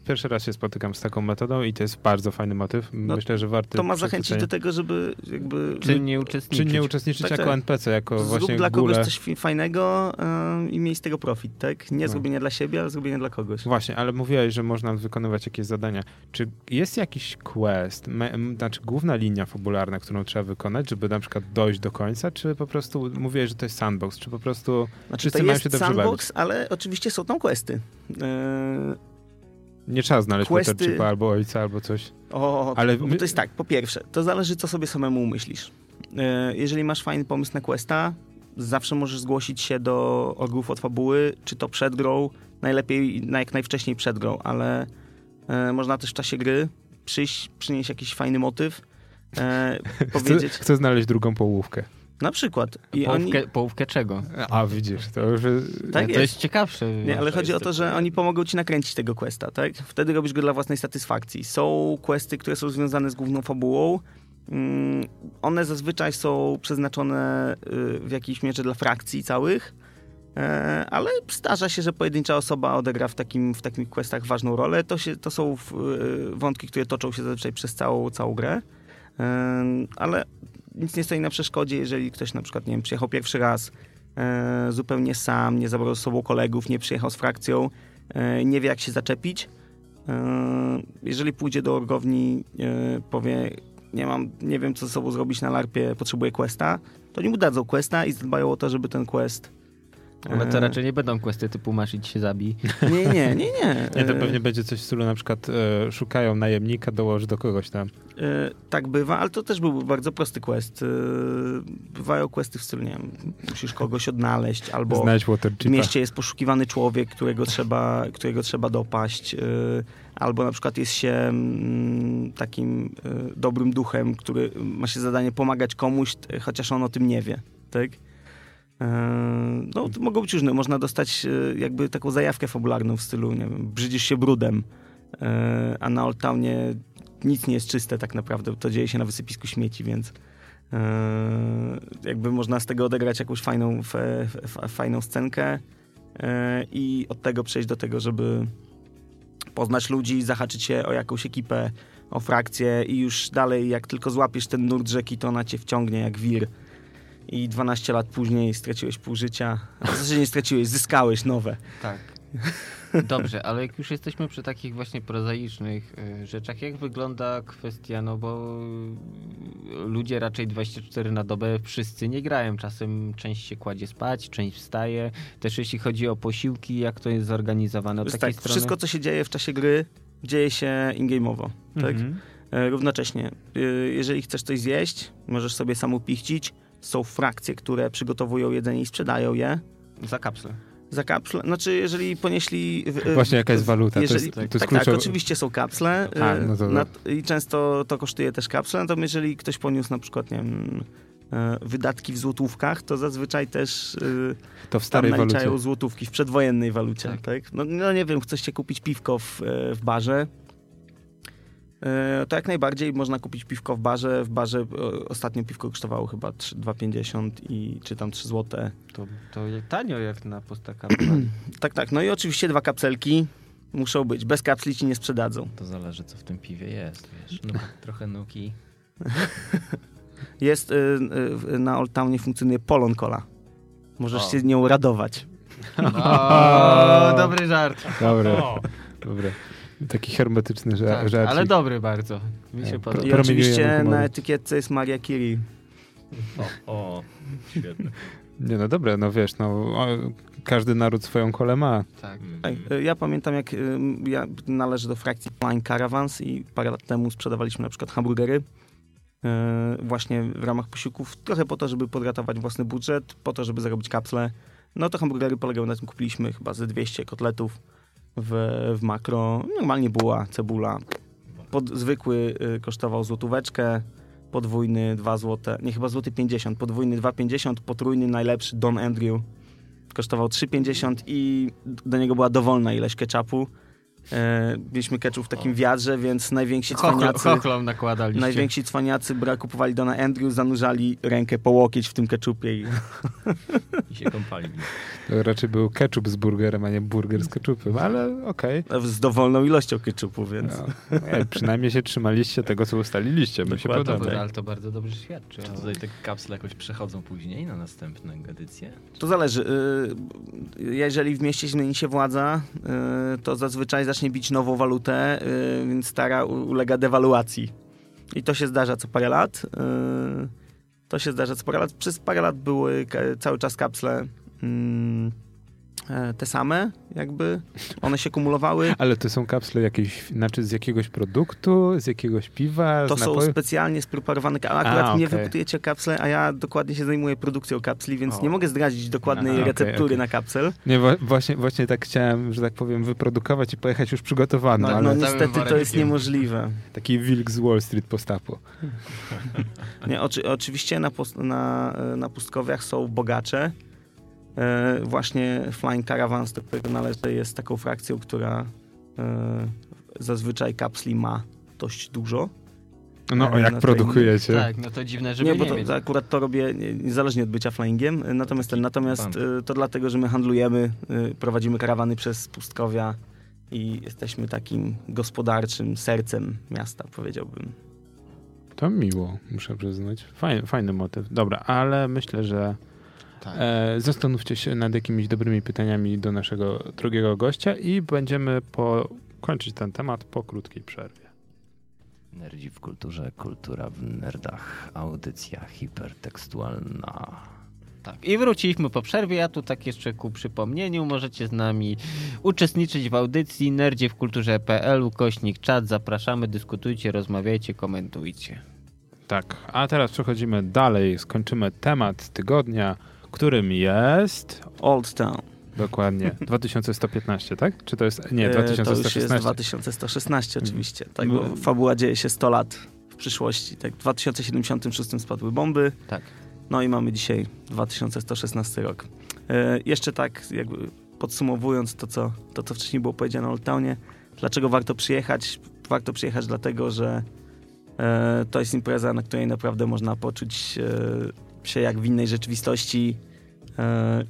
Pierwszy raz się spotykam z taką metodą i to jest bardzo fajny motyw. Myślę, że warty No, To ma zachęcić do tego, żeby jakby Czynnie uczestniczyć. Czy nie uczestniczyć Tak, jako tak. NPC, jako zrób właśnie dla kogoś coś fajnego e, i mieć z tego profit, tak? Nie No. zrobienie dla siebie, ale zrobienie dla kogoś. Właśnie, ale mówiłeś, że można wykonywać jakieś zadania. Czy jest jakiś quest, me, m, znaczy główna linia fabularna, którą trzeba wykonać, żeby na przykład dojść do końca, czy po prostu mówiłeś, że to jest sandbox, czy po prostu Znaczy, wszyscy mają się dobrze sandbox, ale oczywiście są tam questy. E, nie trzeba znaleźć Questy- Waterchipa albo ojca, albo coś? O, Ale my- to jest tak, po pierwsze, to zależy, co sobie samemu umyślisz. E, Jeżeli masz fajny pomysł na questa, zawsze możesz zgłosić się do orgów od fabuły, czy to przed grą, najlepiej na jak najwcześniej przed grą, ale e, można też w czasie gry przyjść, przynieść jakiś fajny motyw, e, Chcę, powiedzieć, chcę znaleźć drugą połówkę. Na przykład. I oni, Połówkę, połówkę czego? A, widzisz, to już... Tak to jest. jest ciekawsze. Nie, ale chodzi o to, że oni pomogą ci nakręcić tego questa, tak? Wtedy robisz go dla własnej satysfakcji. Są questy, które są związane z główną fabułą. Mm, One zazwyczaj są przeznaczone y, w jakiejś mierze dla frakcji całych, e, ale zdarza się, że pojedyncza osoba odegra w takim, w takim questach ważną rolę. To, się, to są y, wątki, które toczą się zazwyczaj przez całą, całą grę, E, ale nic nie stoi na przeszkodzie, jeżeli ktoś na przykład, nie wiem, przyjechał pierwszy raz, e, zupełnie sam, nie zabrał ze sobą kolegów, nie przyjechał z frakcją, e, nie wie jak się zaczepić. E, jeżeli pójdzie do orgowni, e, powie, nie mam, nie wiem co ze sobą zrobić na larpie, potrzebuję questa, to oni mu dadzą questa i zadbają o to, żeby ten quest... Ale to e, raczej nie będą questy typu masz i się zabij. Nie, nie, nie, nie. Nie, to E, pewnie będzie coś w stylu na przykład e, szukają najemnika, dołoży do kogoś tam. E, tak bywa, ale to też był bardzo prosty quest. E, bywają questy w stylu, nie wiem, musisz kogoś odnaleźć, albo w mieście jest poszukiwany człowiek, którego trzeba, którego trzeba dopaść, e, albo na przykład jest się mm, takim e, dobrym duchem, który ma się zadanie pomagać komuś, t- chociaż on o tym nie wie, tak? E, No, to mogą być różne. Można dostać e, jakby taką zajawkę fabularną w stylu, nie wiem, brzydzisz się brudem, e, a na Old Townie nic nie jest czyste tak naprawdę. To dzieje się na wysypisku śmieci, więc e, jakby można z tego odegrać jakąś fajną, fajną scenkę i od tego przejść do tego, żeby poznać ludzi, zahaczyć się o jakąś ekipę, o frakcję i już dalej, jak tylko złapiesz ten nurt rzeki, to ona cię wciągnie jak wir. I 12 lat później straciłeś pół życia. A w zasadzie nie straciłeś, zyskałeś nowe. Tak. Dobrze, ale jak już jesteśmy przy takich właśnie prozaicznych y, rzeczach, jak wygląda kwestia, no bo y, ludzie raczej 24 na dobę wszyscy nie grają. Czasem część się kładzie spać, część wstaje. Też jeśli chodzi o posiłki, jak to jest zorganizowane od Jest takiej tak, strony? wszystko, co się dzieje w czasie gry, dzieje się in-game'owo. Tak? Mhm. E, równocześnie. E, Jeżeli chcesz coś zjeść, możesz sobie sam upichcić. Są frakcje, które przygotowują jedzenie i sprzedają je Za kapsle. za kapsle. Znaczy, jeżeli ponieśli... w- Właśnie jaka jest waluta, jeżeli, to jest, to jest tak, tak, oczywiście są kapsle A, no to- na- i często to kosztuje też kapsle, natomiast jeżeli ktoś poniósł na przykład, nie wiem, e, wydatki w złotówkach, to zazwyczaj też e, To w tam starej naliczają walucie. złotówki w przedwojennej walucie. Tak. Tak. No, no nie wiem, chcecie kupić piwko w, w barze, to jak najbardziej można kupić piwko w barze. W barze e, ostatnio piwko kosztowało chyba 3 2,50 i czy tam 3 złote. To, to tanio jak na pustaka. Tak, tak. No i oczywiście dwa kapselki muszą być. Bez kapsli ci nie sprzedadzą. To zależy, co w tym piwie jest, wiesz. No, trochę nuki. Jest y, y, na Old Townie funkcjonuje Polon Cola. Możesz O. się nią radować. O, dobry żart. Dobra, dobra. Taki hermetyczny ża- Tak, żarcik. ale dobry bardzo. Mi się Tak. podoba. I oczywiście na etykietce jest Maria Curie. O, o świetne. Nie no dobra, no wiesz, no każdy naród swoją kolę ma. Tak. Tak, y, Ja pamiętam, jak ja należę do frakcji Flying Caravans i parę lat temu sprzedawaliśmy na przykład hamburgery y, właśnie w ramach posiłków, trochę po to, żeby podratować własny budżet, po to, żeby zarobić kapsle. No to hamburgery polegały na tym, kupiliśmy chyba ze 200 kotletów w, w makro. Normalnie była cebula. Pod, zwykły y, kosztował złotóweczkę, podwójny 2 złote, nie chyba złoty 50, podwójny 2,50, potrójny najlepszy Don Andrew kosztował 3,50 i do niego była dowolna ilość ketchupu. E, mieliśmy ketchup w takim wiadrze, więc najwięksi cwaniacy, chochlą nakładaliście. najwięksi cwaniacy bra, kupowali Dona Andrew, zanurzali rękę po łokieć w tym ketchupie i I się kąpali. To raczej był ketchup z burgerem, a nie burger z ketchupem, ale okej. z dowolną ilością ketchupu, więc... No, nie, przynajmniej się trzymaliście tego, co ustaliliście, mi się podoba. tak. Ale to bardzo dobrze świadczy. Czy tutaj te kapsle jakoś przechodzą później na następne edycje? To zależy. Y, Jeżeli w mieście zmieni się władza, y, to zazwyczaj zacznie bić nową walutę, y, więc stara ulega dewaluacji. I to się zdarza co parę lat. Y, To się zdarza co parę lat. Przez parę lat były cały czas kapsle mm, te same, jakby. One się kumulowały. Ale to są kapsle jakieś, znaczy z jakiegoś produktu, z jakiegoś piwa, To są napoju? specjalnie spreparowane kapsle. Akurat A, nie okej. wyputujecie kapsle, a ja dokładnie się zajmuję produkcją kapsli, więc O. nie mogę zdradzić dokładnej Aha, okej, receptury okej. na kapsel. Nie, właśnie, właśnie tak chciałem, że tak powiem, wyprodukować i pojechać już przygotowany, No, no niestety to jest niemożliwe. taki wilk z Wall Street postapu. Nie, oczy, oczywiście na, na, e, na pustkowiach są bogacze. E, właśnie Flying Caravans, do którego należę, jest taką frakcją, która e, zazwyczaj kapsli ma dość dużo. No, E, jak na produkujecie? Tak, no to dziwne, żeby nie, nie, bo to, mieć. to akurat to robię nie- niezależnie od bycia flyingiem. Natomiast, ten, natomiast to dlatego, że my handlujemy, prowadzimy karawany przez pustkowia i jesteśmy takim gospodarczym sercem miasta, powiedziałbym. To miło, muszę przyznać. Fajny, fajny motyw. Dobra, ale myślę, że Tak. e, zastanówcie się nad jakimiś dobrymi pytaniami do naszego drugiego gościa i będziemy po, kończyć ten temat po krótkiej przerwie. Nerdzi w kulturze, kultura w nerdach, audycja hipertekstualna. Tak. I wróciliśmy po przerwie, a tu tak jeszcze ku przypomnieniu, możecie z nami uczestniczyć w audycji Nerdzie w kulturze.pl, ukośnik czat, zapraszamy, dyskutujcie, rozmawiajcie, komentujcie. Tak, a teraz przechodzimy dalej, skończymy temat tygodnia, którym jest Old Town. dokładnie 2115, tak? Czy to jest, nie, E, To już jest 2116. 2116 oczywiście. Tak, bo fabuła dzieje się 100 lat w przyszłości. Tak, w 2076 spadły bomby, Tak. no i mamy dzisiaj 2116 rok. E, jeszcze tak jakby podsumowując to co, to, co wcześniej było powiedziane o Old Townie, dlaczego warto przyjechać? Warto przyjechać dlatego, że e, to jest impreza, na której naprawdę można poczuć e, się jak w innej rzeczywistości. E,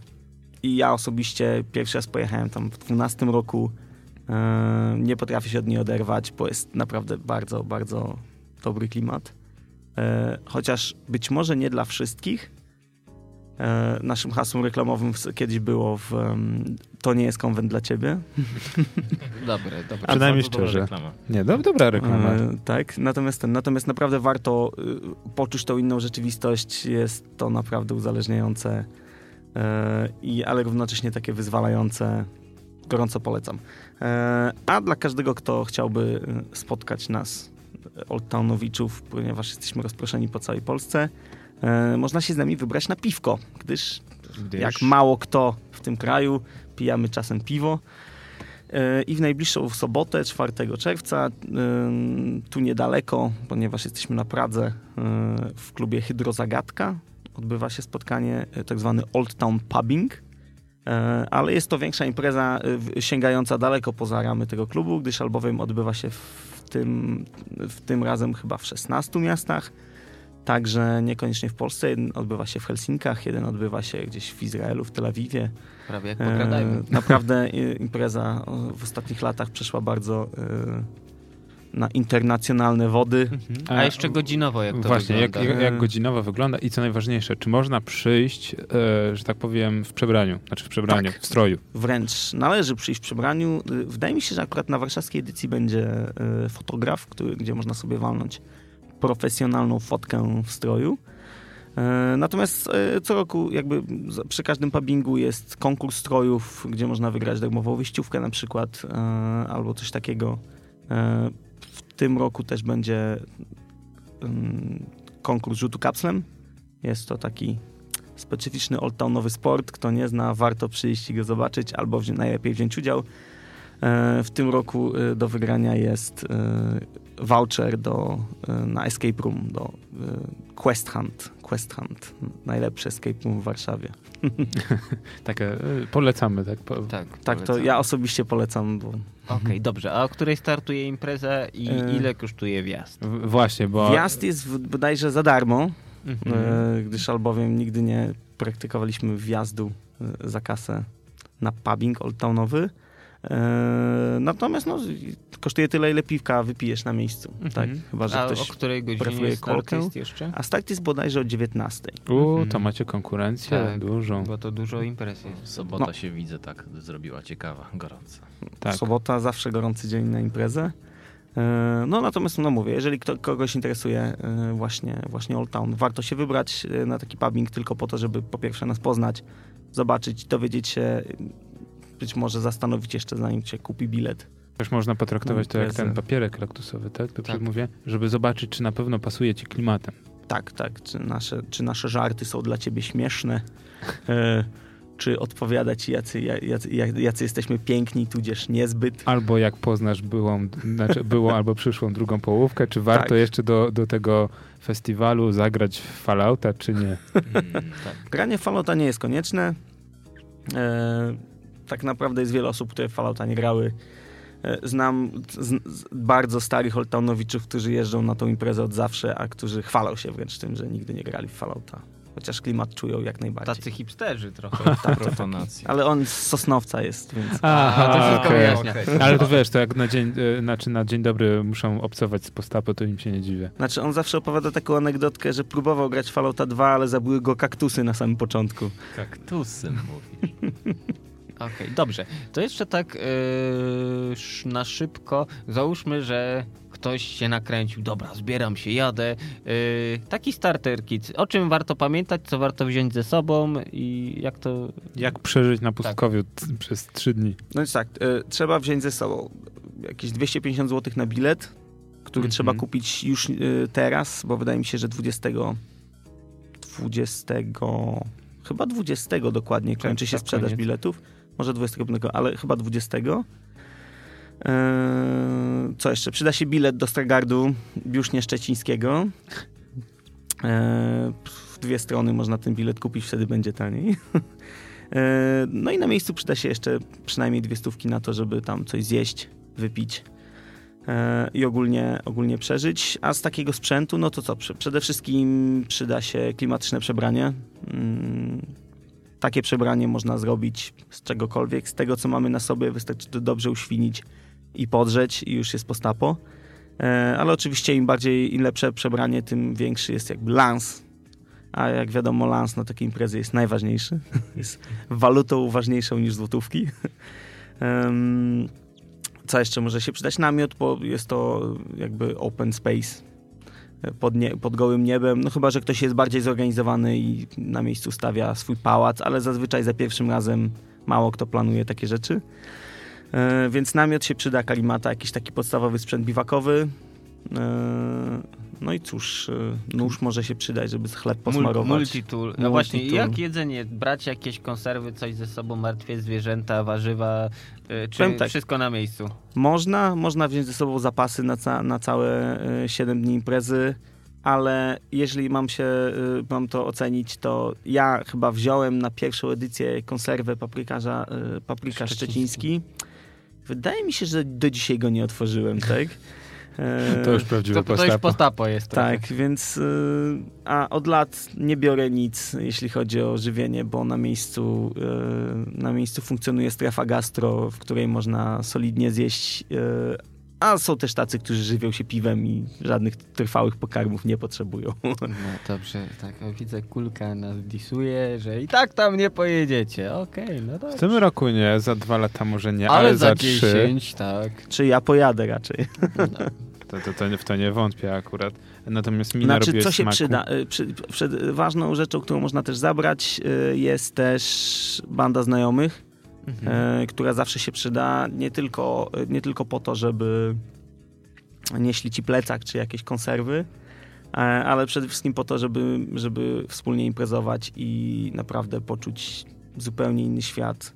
I ja osobiście pierwszy raz pojechałem tam w 12 roku. E, nie potrafię się od niej oderwać, bo jest naprawdę bardzo, bardzo dobry klimat. E, chociaż być może nie dla wszystkich. E, naszym hasłem reklamowym kiedyś było w, to nie jest konwent dla ciebie. Dobre, dobre. Przynajmniej szczerze. reklama. Nie, do, dobra reklama. E, tak, natomiast, ten, natomiast naprawdę warto y, poczuć tą inną rzeczywistość. Jest to naprawdę uzależniające, e, i, ale równocześnie takie wyzwalające. Gorąco polecam. E, a dla każdego, kto chciałby y, spotkać nas, e, Old Townowiczów, ponieważ jesteśmy rozproszeni po całej Polsce, można się z nami wybrać na piwko, gdyż Gdyż- jak mało kto w tym kraju, pijamy czasem piwo. E, I w najbliższą sobotę, 4 czerwca, tu niedaleko, ponieważ jesteśmy na Pradze, e, w klubie Hydrozagadka, odbywa się spotkanie tak zwany Old Town Pubbing. Ale jest to większa impreza sięgająca daleko poza ramy tego klubu, gdyż albowiem odbywa się w tym, w tym razem chyba w 16 miastach. Także niekoniecznie w Polsce. Jeden odbywa się w Helsinkach, jeden odbywa się gdzieś w Izraelu, w Tel Awiwie. Prawie jak pogradajmy. E, naprawdę impreza w ostatnich latach przeszła bardzo e, na internacjonalne wody. Mhm. A jeszcze godzinowo jak to Właśnie, wygląda? Jak, jak, jak godzinowo wygląda i co najważniejsze, czy można przyjść, e, że tak powiem, w przebraniu, znaczy w przebraniu, tak. w stroju? Wręcz należy przyjść w przebraniu. Wydaje mi się, że akurat na warszawskiej edycji będzie fotograf, który, gdzie można sobie walnąć profesjonalną fotkę w stroju. E, natomiast e, co roku jakby przy każdym pubbingu jest konkurs strojów, gdzie można wygrać darmową wyjściówkę na przykład e, albo coś takiego. W tym roku też będzie mm, konkurs rzutu kapslem. Jest to taki specyficzny oldtownowy sport. Kto nie zna, warto przyjść i go zobaczyć albo najlepiej wziąć udział. W tym roku do wygrania jest voucher do, na escape room, do Quest Hunt. Quest Hunt. Najlepszy escape room w Warszawie. tak, polecamy, tak? Po, tak, tak to ja osobiście polecam. Bo... Okej, okay, dobrze. A o której startuje impreza i e... ile kosztuje wjazd? W, właśnie, bo... Wjazd jest bodajże za darmo, mhm. gdyż albowiem nigdy nie praktykowaliśmy wjazdu za kasę na pubbing oldtownowy. Eee, natomiast no, kosztuje tyle, ile piwka wypijesz na miejscu. Mhm. Tak? Chyba, że A ktoś o której godzinie kolkę. Jest jeszcze? A start jest bodajże o 19. U, mhm. to macie konkurencję tak, dużą. Bo to dużo imprez jest. Sobota no. się widzę tak zrobiła ciekawa, gorąca. Tak. Sobota zawsze gorący dzień na imprezę. Eee, no natomiast no mówię, jeżeli kto, kogoś interesuje e, właśnie, właśnie Old Town, warto się wybrać e, na taki pubbing tylko po to, żeby po pierwsze nas poznać, zobaczyć, dowiedzieć się być może zastanowić jeszcze zanim się kupi bilet. Też można potraktować to jak ten papierek laktusowy, tak? Dobrze tak. mówię? Żeby zobaczyć, czy na pewno pasuje ci klimatem. Tak, tak. Czy nasze, czy nasze żarty są dla ciebie śmieszne? E, czy odpowiada ci, jacy, jacy, jacy jesteśmy piękni, tudzież niezbyt. Albo jak poznasz byłą, znaczy byłą albo przyszłą drugą połówkę, czy warto tak. jeszcze do, do tego festiwalu zagrać Fallouta, czy nie? Tak. Granie Fallouta nie jest konieczne. E, tak naprawdę jest wiele osób, które w Fallouta nie grały. E, znam z, z bardzo starych oldtownowiczów, którzy jeżdżą na tą imprezę od zawsze, a którzy chwalą się wręcz tym, że nigdy nie grali w Fallouta. Chociaż klimat czują jak najbardziej. Tacy hipsterzy trochę. tak, profanacja. Ale on z Sosnowca jest, więc... Aha, to wszystko okay. okay. Ale to wiesz, to jak na dzień, e, znaczy na dzień dobry muszą obcować z postapo, to im się nie dziwię. Znaczy on zawsze opowiada taką anegdotkę, że próbował grać Fallouta 2, ale zabiły go kaktusy na samym początku. Kaktusy mówisz. Okej, okay, dobrze. To jeszcze tak yy, na szybko. Załóżmy, że ktoś się nakręcił. Dobra, zbieram się, jadę. Yy, taki starter kit. O czym warto pamiętać, co warto wziąć ze sobą i jak to... Jak przeżyć na pustkowiu tak. przez trzy dni. No więc tak, yy, trzeba wziąć ze sobą jakieś 250 zł na bilet, który mm -hmm. trzeba kupić już yy, teraz, bo wydaje mi się, że 20... 20... Chyba 20 dokładnie kończy tak, się tak, sprzedaż koniec. biletów może 25, ale chyba 20. Eee, co jeszcze? Przyda się bilet do Stargardu już nie szczecińskiego. Eee, w dwie strony można ten bilet kupić, wtedy będzie taniej. Eee, no i na miejscu przyda się jeszcze przynajmniej dwie stówki na to, żeby tam coś zjeść, wypić i ogólnie, ogólnie przeżyć. A z takiego sprzętu, no to co? Przede wszystkim przyda się klimatyczne przebranie. Takie przebranie można zrobić z czegokolwiek. Z tego, co mamy na sobie, wystarczy to dobrze uświnić i podrzeć i już jest postapo. E, ale oczywiście im bardziej, im lepsze przebranie, tym większy jest jakby lans. A jak wiadomo, lans na takiej imprezy jest najważniejszy. jest walutą ważniejszą niż złotówki. Co jeszcze może się przydać? Namiot, bo jest to jakby open space pod, nie, pod gołym niebem, no chyba, że ktoś jest bardziej zorganizowany i na miejscu stawia swój pałac, ale zazwyczaj za pierwszym razem mało kto planuje takie rzeczy. E, więc namiot się przyda, kalimata, jakiś taki podstawowy sprzęt biwakowy. E, No i cóż, y, nóż może się przydać, żeby chleb posmarować. Multitool. No właśnie, Multitool. jak jedzenie? Brać jakieś konserwy, coś ze sobą, martwie zwierzęta, warzywa, y, czy tak. wszystko na miejscu? Można, można wziąć ze sobą zapasy na, ca na całe y, 7 dni imprezy, ale jeżeli mam się, y, mam to ocenić, to ja chyba wziąłem na pierwszą edycję konserwę paprykarza, y, paprykarz Szczeciński. szczeciński. Wydaje mi się, że do dzisiaj go nie otworzyłem, tak? E, To już prawdziwe To, to już postapo. jest. trochę. Tak, więc y, a od lat nie biorę nic, jeśli chodzi o żywienie, bo na miejscu, y, na miejscu funkcjonuje strefa gastro, w której można solidnie zjeść. y, A są też tacy, którzy żywią się piwem i żadnych trwałych pokarmów nie potrzebują. No dobrze, tak, widzę kulka nas disuje, że i tak tam nie pojedziecie. Okej, no W dobrze. tym roku nie, za dwa lata może nie, ale, Ale za trzy 10, tak. Czy ja pojadę raczej. No. to, to, to, w to nie wątpię akurat. Natomiast mi Znaczy, co się smaku. przyda? Y, Przy, przed, ważną rzeczą, którą można też zabrać, y, jest też banda znajomych. Mhm. e, która zawsze się przyda, nie tylko, nie tylko po to, żeby nieśli ci plecak czy jakieś konserwy, ale przede wszystkim po to, żeby, żeby wspólnie imprezować i naprawdę poczuć zupełnie inny świat.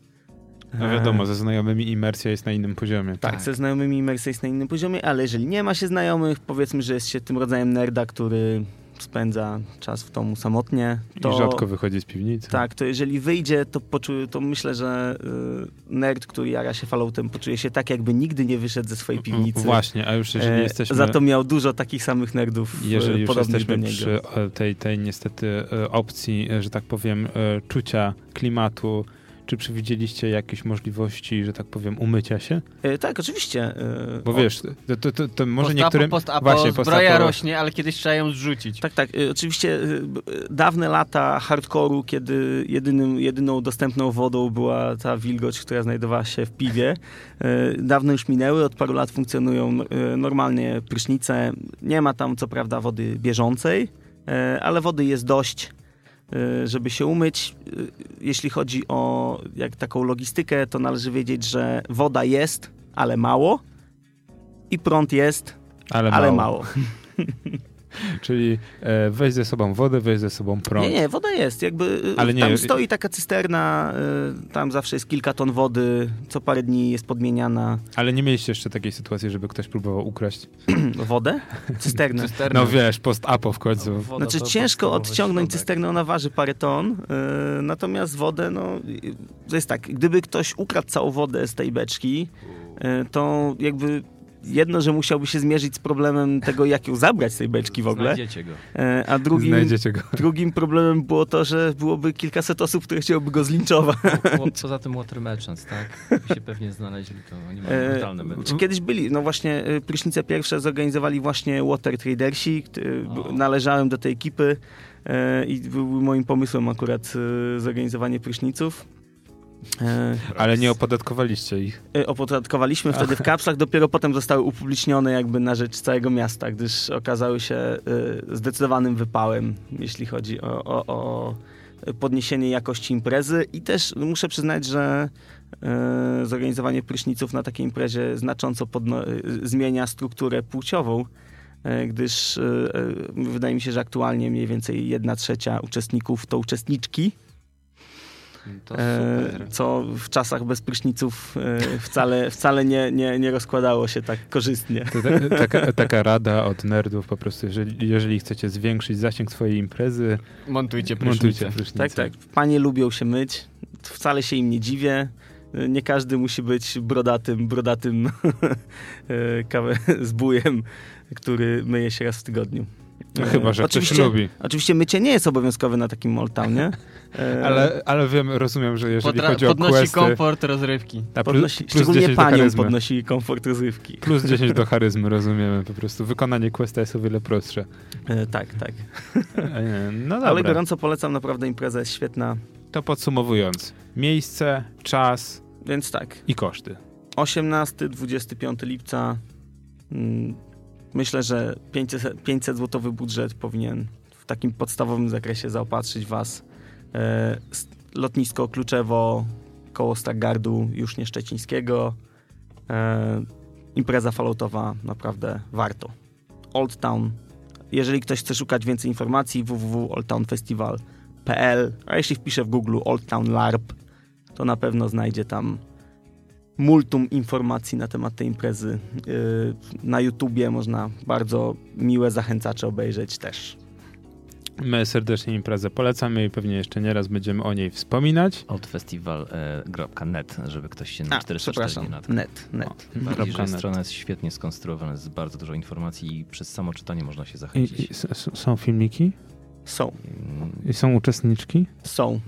No wiadomo, ze znajomymi imersja jest na innym poziomie. Tak, Tak. ze znajomymi imersja jest na innym poziomie, ale jeżeli nie ma się znajomych, powiedzmy, że jest się tym rodzajem nerda, który spędza czas w domu samotnie, to... I rzadko wychodzi z piwnicy. Tak, to jeżeli wyjdzie, to, poczu- to myślę, że y, nerd, który jara się Falloutem, poczuje się tak, jakby nigdy nie wyszedł ze swojej piwnicy. Właśnie, a już jeżeli E, jesteśmy... Za to miał dużo takich samych nerdów Jeżeli e, już podobnych do jesteśmy niego. przy e, tej, tej niestety e, opcji, e, że tak powiem, e, czucia klimatu, czy przewidzieliście jakieś możliwości, że tak powiem, umycia się? E, tak, oczywiście. e, Bo wiesz, to, to, to, to może niektórym... Postapo, właśnie, zbroja postapo- rośnie, ale kiedyś trzeba ją zrzucić. Tak, tak. e, Oczywiście dawne lata hardkoru, kiedy jedynym, jedyną dostępną wodą była ta wilgoć, która znajdowała się w piwie, dawno już minęły. Od paru lat funkcjonują normalnie prysznice. Nie ma tam co prawda wody bieżącej, ale wody jest dość, żeby się umyć. E, Jeśli chodzi o jak taką logistykę, to należy wiedzieć, że woda jest, ale mało i prąd jest, Ale, ale mało. mało. Czyli e, weź ze sobą wodę, weź ze sobą prąd. Nie, nie, woda jest. Jakby y, Ale nie- tam stoi taka cysterna, y, tam zawsze jest kilka ton wody, co parę dni jest podmieniana Ale nie mieliście jeszcze takiej sytuacji, żeby ktoś próbował ukraść? wodę, cysternę. Cysterna. No wiesz, post-apo w końcu. Woda Znaczy ciężko odciągnąć środek. cysternę, ona waży parę ton, y, natomiast wodę, no y, to jest tak, gdyby ktoś ukradł całą wodę z tej beczki, y, to jakby jedno, że musiałby się zmierzyć z problemem tego, jak ją zabrać z tej beczki w ogóle, Znajdziecie go. y, a drugim, Znajdziecie go. drugim problemem było to, że byłoby kilkaset osób, które chciałoby go zlinczować. Po- Poza tym Water Merchants, tak? By się pewnie znaleźli, to oni mają E, brutalne medy. Czy kiedyś byli, no właśnie y, prysznice pierwsze zorganizowali właśnie Water Tradersi, O. należałem do tej ekipy e, i był moim pomysłem akurat zorganizowanie pryszniców. E, Ale nie opodatkowaliście ich. y, Opodatkowaliśmy wtedy w kapslach, dopiero potem zostały upublicznione jakby na rzecz całego miasta, gdyż okazały się y, zdecydowanym wypałem, jeśli chodzi o, o, o podniesienie jakości imprezy i też muszę przyznać, że zorganizowanie pryszniców na takiej imprezie znacząco zmienia strukturę płciową, gdyż wydaje mi się, że aktualnie mniej więcej jedna trzecia uczestników to uczestniczki, e. co w czasach bez pryszniców e, wcale, wcale nie, nie, nie rozkładało się tak korzystnie. To ta, taka, taka rada od nerdów po prostu, jeżeli, jeżeli chcecie zwiększyć zasięg swojej imprezy, Montujcie montujcie prysznicę. prysznicę. Tak, tak. Panie lubią się myć. Wcale się im nie dziwię. Nie każdy musi być brodatym, brodatym e, kawę z bujem, który myje się raz w tygodniu. No, chyba, że ktoś oczywiście, lubi. Oczywiście mycie nie jest obowiązkowe na takim Moltownie. E, Ale, ale wiem, rozumiem, że jeżeli Podra- chodzi o podnosi questy... komfort rozrywki. A plus, podnosi, plus szczególnie 10 do paniom podnosi komfort rozrywki. Plus 10 do charyzmy, rozumiemy po prostu. Wykonanie questa jest o wiele prostsze. E, tak, tak. E, No Ale dobra, gorąco polecam, naprawdę impreza jest świetna. to podsumowując. Miejsce, czas Więc tak, i koszty. 18-25 lipca. Myślę, że 500, 500 złotowy budżet powinien w takim podstawowym zakresie zaopatrzyć Was. E, Lotnisko Kluczewo koło Stargardu, już nie Szczecińskiego. E, Impreza falloutowa naprawdę warto. Old Town jeżeli ktoś chce szukać więcej informacji, www.oldtownfestival.pl, a jeśli wpisze w Google Old Town LARP, to na pewno znajdzie tam multum informacji na temat tej imprezy. Yy, Na YouTubie można bardzo miłe zachęcacze obejrzeć też. My serdecznie imprezę polecamy i pewnie jeszcze nieraz będziemy o niej wspominać. Oldfestival.net, żeby ktoś się na A, 404 przepraszam, nie natknął. net, net. Że net. strona jest świetnie skonstruowana, jest bardzo dużo informacji i przez samo czytanie można się I, zachęcić. i, s- są filmiki? Są, I są uczestniczki? są.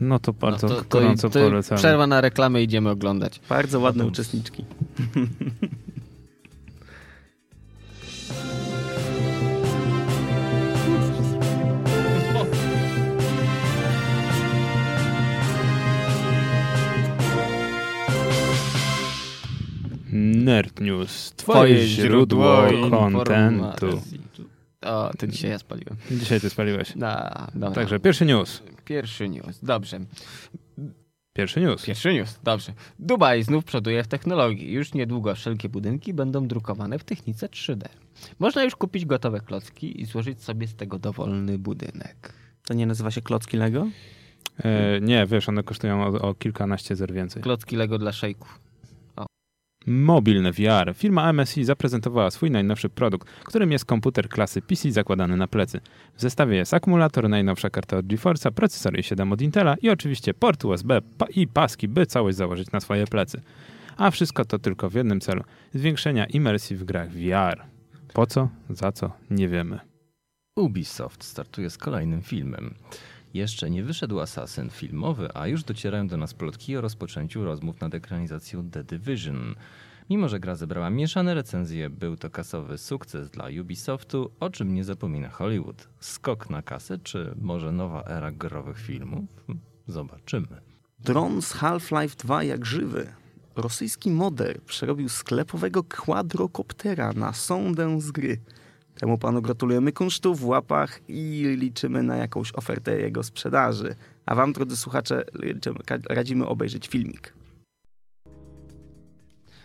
No to bardzo no to, to, gorąco to polecamy. przerwa na reklamę, idziemy oglądać. Bardzo ładne to- uczestniczki. Nerd News. Twoje, źródło kontentu. O, to dzisiaj ja spaliłem. Dzisiaj ty spaliłeś. Da, dobra. Także pierwszy news. Pierwszy news. Dobrze. Pierwszy news. Pierwszy news. Dobrze. Dubaj znów przoduje w technologii. Już niedługo wszelkie budynki będą drukowane w technice 3D. Można już kupić gotowe klocki i złożyć sobie z tego dowolny budynek. To nie nazywa się klocki Lego? E, nie, wiesz, one kosztują o, o kilkanaście zer więcej. Klocki Lego dla szejków. Mobilne VR. Firma MSI zaprezentowała swój najnowszy produkt, którym jest komputer klasy PC zakładany na plecy. W zestawie jest akumulator, najnowsza karta od GeForce'a, procesor i7 od Intela i oczywiście port USB i paski, by całość założyć na swoje plecy. A wszystko to tylko w jednym celu zwiększenia imersji w grach VR. Po co? Za co? Nie wiemy. Ubisoft startuje z kolejnym filmem. Jeszcze nie wyszedł Assassin filmowy, a już docierają do nas plotki o rozpoczęciu rozmów nad ekranizacją The Division. Mimo, że gra zebrała mieszane recenzje, był to kasowy sukces dla Ubisoftu, o czym nie zapomina Hollywood. Skok na kasę, czy może nowa era growych filmów? Hm, Zobaczymy. Dron z Half-Life 2 jak żywy. Rosyjski moder przerobił sklepowego kwadrokoptera na sondę z gry. Temu panu gratulujemy kunsztu w łapach i liczymy na jakąś ofertę jego sprzedaży. A wam, drodzy słuchacze, liczymy- radzimy obejrzeć filmik.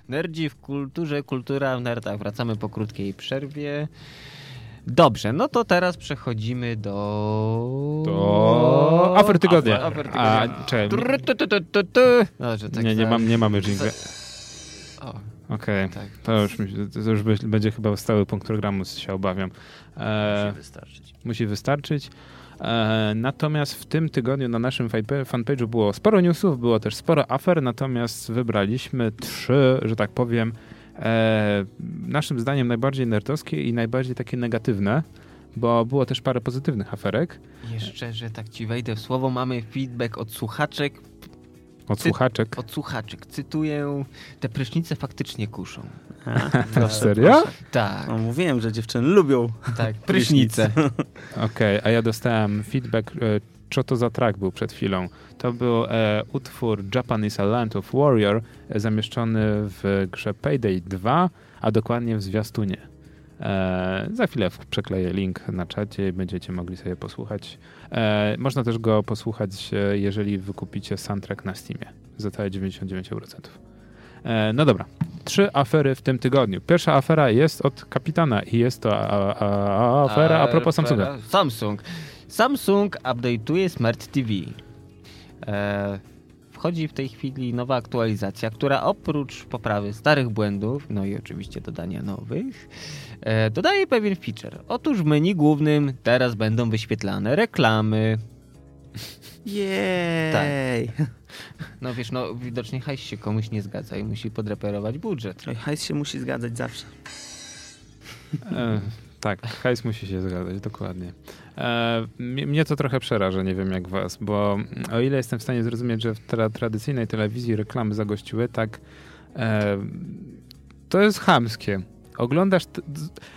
Nerdzi w kulturze, kultura w nerdach. Wracamy po krótkiej przerwie. Dobrze, no to teraz przechodzimy do... To afer tygodnia. Afer, afer A, tygodnia. czekaj. Dobrze, tak nie, nie, mam, nie mamy jingle. Okej, tak. to już, to już będzie chyba stały punkt programu, się obawiam. E, Musi wystarczyć. musi wystarczyć. E, natomiast w tym tygodniu na naszym fanpa- fanpage'u było sporo newsów, było też sporo afer, natomiast wybraliśmy trzy, że tak powiem, e, naszym zdaniem najbardziej nerdowskie i najbardziej takie negatywne, bo było też parę pozytywnych aferek Jeszcze, że tak ci wejdę w słowo, mamy feedback od słuchaczek. Od słuchaczek. Od słuchaczek. Cytuję, te prysznice faktycznie kuszą. A, serio? Tak, No, mówiłem, że dziewczyny lubią. tak, prysznice. Okej, a ja dostałem feedback, e, co to za track był przed chwilą. To był e, utwór Japanese A Land of Warrior, e, zamieszczony w grze Payday 2, a dokładnie w zwiastunie. E, za chwilę przekleję link na czacie i będziecie mogli sobie posłuchać. E, można też go posłuchać, e, jeżeli wykupicie soundtrack na Steamie za całe 99%. E, no dobra, trzy afery w tym tygodniu. Pierwsza afera jest od kapitana i jest to a, a, a, afera a propos Samsunga. Samsung. Samsung update'uje Smart TV. E, wchodzi w tej chwili nowa aktualizacja, która oprócz poprawy starych błędów, no i oczywiście dodania nowych, e, dodaje pewien feature. Otóż w menu głównym teraz będą wyświetlane reklamy. Jej! Tak. No wiesz, no widocznie hajs się komuś nie zgadza i musi podreperować budżet. Hajs się musi zgadzać zawsze. Tak, hajs musi się zgadzać, dokładnie. E, mnie to trochę przeraża, nie wiem jak was, bo o ile jestem w stanie zrozumieć, że w tra tradycyjnej telewizji reklamy zagościły, tak e, to jest chamskie. Oglądasz,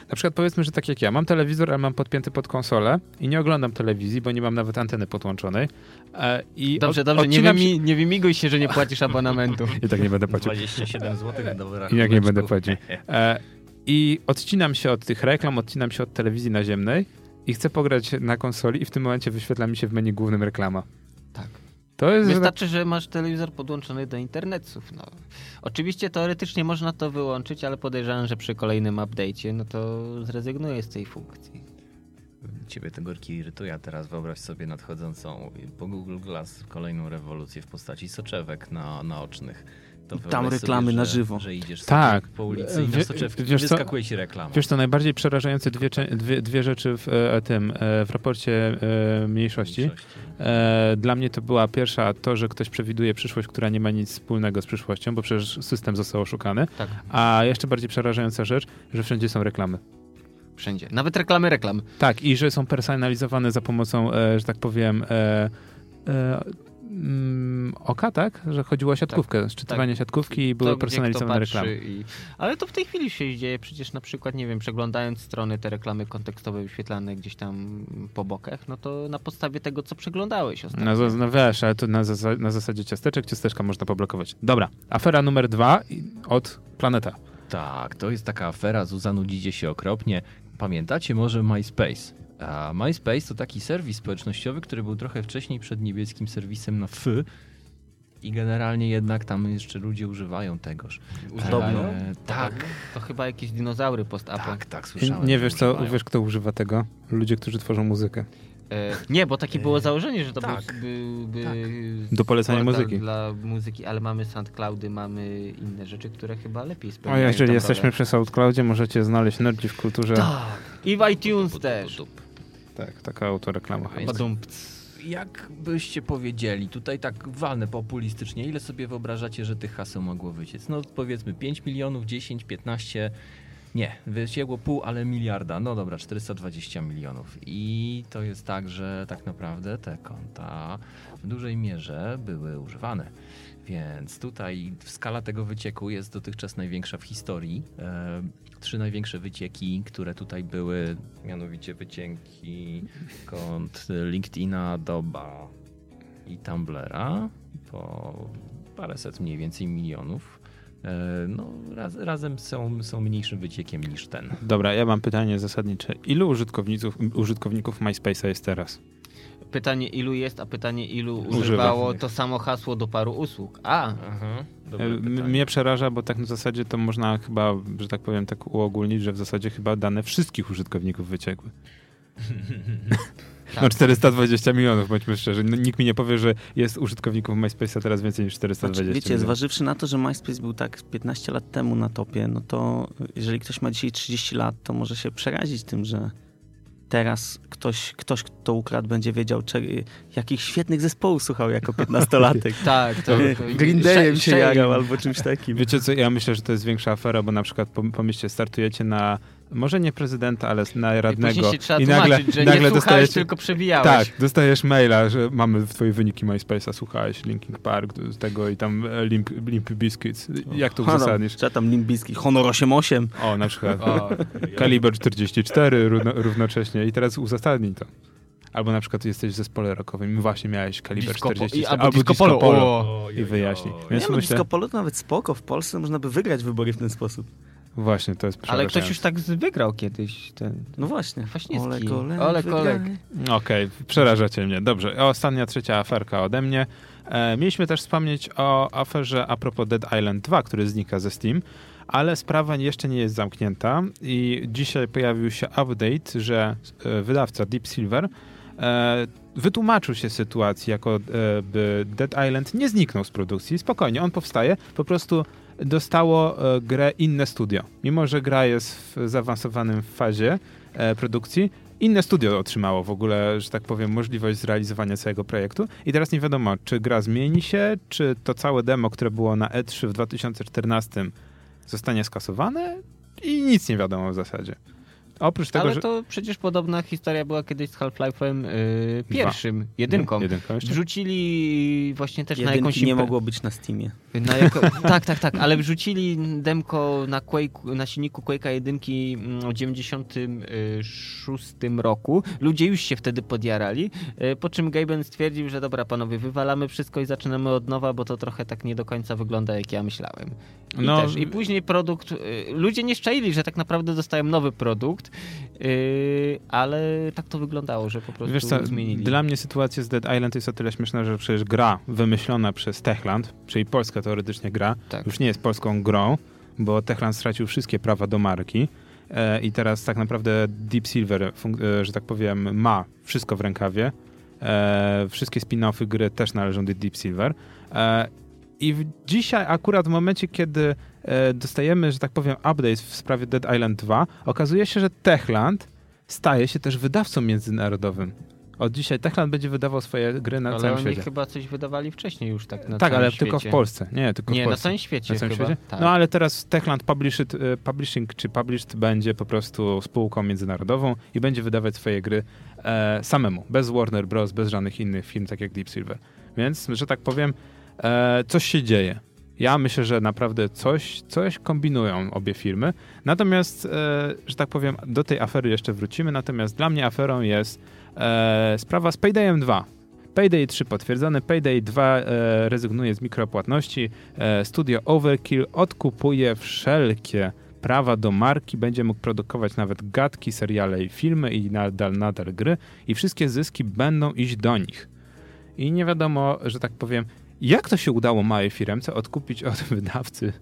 na przykład powiedzmy, że tak jak ja, mam telewizor, ale mam podpięty pod konsolę i nie oglądam telewizji, bo nie mam nawet anteny podłączonej. E, i Dobrze, od- dobrze, nie, odcinam się- wymi, nie wymiguj się, że nie płacisz abonamentu. I tak nie będę płacił. 27 zł do I jak nie będę płacił. E, I odcinam się od tych reklam, odcinam się od telewizji naziemnej i chcę pograć na konsoli i w tym momencie wyświetla mi się w menu głównym reklama. Tak. To jest... Wystarczy, że masz telewizor podłączony do internetów. No. Oczywiście teoretycznie można to wyłączyć, ale podejrzewam, że przy kolejnym update'cie no to zrezygnuję z tej funkcji. ciebie te górki irytuje, a teraz wyobraź sobie nadchodzącą po Google Glass kolejną rewolucję w postaci soczewek na, naocznych. To Tam reklamy sobie, na że, żywo. Że idziesz Tak. po ulicy i Wie- na soczewki wiesz co? wyskakuje ci reklama. Wiesz to najbardziej przerażające dwie, dwie, dwie rzeczy w e, tym, e, w raporcie e, mniejszości. E, Dla mnie to była pierwsza to, że ktoś przewiduje przyszłość, która nie ma nic wspólnego z przyszłością, bo przecież system został oszukany. Tak, A jeszcze bardziej przerażająca rzecz, że wszędzie są reklamy. wszędzie. Nawet reklamy reklam. Tak, i że są personalizowane za pomocą, e, że tak powiem, e, e, mm, oka, tak? Że chodziło o siatkówkę, szczytywanie siatkówki i były To, personalizowane reklamy. I... Ale to w tej chwili się dzieje przecież na przykład, nie wiem, przeglądając strony, te reklamy kontekstowe wyświetlane gdzieś tam po bokach, no to na podstawie tego, co przeglądałeś ostatnio. No, no wiesz, ale to na, zasa- na zasadzie ciasteczek, ciasteczka można poblokować. Dobra, afera numer dwa od Planeta. Tak, to jest taka afera, zanudzicie się okropnie. Pamiętacie może MySpace? A MySpace to taki serwis społecznościowy, który był trochę wcześniej przed niebieskim serwisem na F. I generalnie jednak tam jeszcze ludzie używają tegoż. Używają? E, tak, To chyba jakieś dinozaury post-apo. tak, tak, I słyszałem. nie wiesz, co, wiesz, kto używa tego? Ludzie, którzy tworzą muzykę. E, nie, bo takie było założenie, że to tak. był, by, by Do polecania muzyki. dla muzyki, ale mamy SoundCloudy, mamy inne rzeczy, które chyba lepiej O, spełniają jeżeli tą jesteśmy rolę. przy SoundCloudzie, możecie znaleźć nerdzi w kulturze. Tak. I w iTunes też. Tak, taka autoreklama. Więc- Badum. Jak byście powiedzieli, tutaj tak walnę populistycznie, ile sobie wyobrażacie, że tych haseł mogło wyciec? No powiedzmy 5 milionów, 10, 15, nie, wyciekło pół, ale miliarda, no dobra, 420 milionów. I to jest tak, że tak naprawdę te konta w dużej mierze były używane. Więc tutaj skala tego wycieku jest dotychczas największa w historii. Trzy największe wycieki, które tutaj były, mianowicie wycieki kont LinkedIna, Doba i Tumblera po paręset mniej więcej milionów. E, No, raz, razem są, są mniejszym wyciekiem niż ten. Dobra, ja mam pytanie zasadnicze. Ilu użytkowników, użytkowników MySpace'a jest teraz? Pytanie ilu jest, a pytanie ilu Używa. używało to samo hasło do paru usług. A, Aha, E, Mnie przeraża, bo tak na zasadzie to można chyba, że tak powiem, tak uogólnić, że w zasadzie chyba dane wszystkich użytkowników wyciekły. No 420 milionów, bądźmy szczerzy. No, nikt mi nie powie, że jest użytkowników MySpace'a teraz więcej niż 420 Znaczy, wiecie, milionów. zważywszy na to, że MySpace był tak 15 lat temu na topie, no to jeżeli ktoś ma dzisiaj 30 lat, to może się przerazić tym, że teraz ktoś, ktoś kto ukradł, będzie wiedział, cze- jakich świetnych zespołów słuchał jako 15-latek. tak, to, to Green Day'em się jarał albo czymś takim. Wiecie co, ja myślę, że to jest większa afera, bo na przykład pom- pomyślcie, startujecie na, może nie prezydenta, ale na I radnego później się trzeba i nagle, tłumaczyć, że nagle nie dostajecie... tylko przebijałeś. Tak, dostajesz maila, że mamy twoje wyniki MySpace'a, słuchałeś Linkin Park z tego i tam e, Limp, Limp Bizkits. Jak to uzasadnisz? Czy tam Limbiski, Honor 88. O, na przykład O, kaliber 44 równo, równocześnie i teraz uzasadnij to. Albo na przykład jesteś w zespole rockowym i właśnie miałeś kaliber Disco po- 44 i- albo Disco Polo. O. i wyjaśnij. Więc Nie, no, myślę, Disco Polo to nawet spoko. W Polsce można by wygrać wybory w ten sposób. Właśnie to jest ale ktoś już tak wygrał kiedyś ten. No właśnie. Kwaśniewski. Ole Kolek. Ole Kolek. Okej, przerażacie mnie. Dobrze, ostatnia, trzecia aferka ode mnie. E, mieliśmy też wspomnieć o aferze a propos Dead Island 2, który znika ze Steam, ale sprawa jeszcze nie jest zamknięta i dzisiaj pojawił się update, że e, wydawca Deep Silver e, wytłumaczył się sytuacji, jako e, by Dead Island nie zniknął z produkcji. Spokojnie, on powstaje, po prostu dostało e, grę inne studio. Mimo, że gra jest w zaawansowanym fazie e, produkcji, inne studio otrzymało w ogóle, że tak powiem, możliwość zrealizowania całego projektu. I teraz nie wiadomo, czy gra zmieni się, czy to całe demo, które było na E3 w 2014 zostanie skasowane i nic nie wiadomo w zasadzie. Oprócz tego, Ale że... to przecież podobna historia była kiedyś z Half-Life'em y, pierwszym, jedynką. Jedynką jeszcze? Wrzucili właśnie też na Jedynki jakąś nie mogło być na Steamie. Na jako, tak, tak, tak, ale wrzucili demko na, Quake, na silniku Quake'a 1 w 96 roku. Ludzie już się wtedy podjarali, e, po czym Gaben stwierdził, że dobra panowie, wywalamy wszystko i zaczynamy od nowa, bo to trochę tak nie do końca wygląda jak ja myślałem. I, No, też, i później produkt, e, ludzie nie szczaili, że tak naprawdę dostają nowy produkt, ale tak to wyglądało, że po prostu Wiesz co, zmienili. dla mnie sytuacja z Dead Island jest o tyle śmieszna, że przecież gra wymyślona przez Techland, czyli polska teoretycznie gra, Tak. już nie jest polską grą, bo Techland stracił wszystkie prawa do marki, e, i teraz tak naprawdę Deep Silver, e, że tak powiem, ma wszystko w rękawie. E, wszystkie spin-offy gry też należą do Deep Silver. E, I w, dzisiaj akurat w momencie, kiedy e, dostajemy, że tak powiem, update w sprawie Dead Island 2, okazuje się, że Techland staje się też wydawcą międzynarodowym. Od dzisiaj Techland będzie wydawał swoje gry na Ale całym oni świecie. chyba coś wydawali wcześniej już tak na tak, ale świecie. tylko w Polsce. Nie, tylko Nie, w na Polsce. całym świecie Na całym chyba. świecie? Tak. No ale teraz Techland Published, e, Publishing czy Published będzie po prostu spółką międzynarodową i będzie wydawać swoje gry e, samemu, bez Warner Bros., bez żadnych innych firm, tak jak Deep Silver. Więc, że tak powiem, e, coś się dzieje. Ja myślę, że naprawdę coś, coś kombinują obie firmy. Natomiast, e, że tak powiem, do tej afery jeszcze wrócimy. Natomiast dla mnie aferą jest e, sprawa z Paydayem 2. Payday 3 potwierdzony, Payday 2 e, rezygnuje z mikropłatności. E, studio Overkill odkupuje wszelkie prawa do marki, będzie mógł produkować nawet gadki, seriale i filmy i nadal, nadal gry i wszystkie zyski będą iść do nich. I nie wiadomo, że tak powiem, jak to się udało małej firmce odkupić od wydawcy.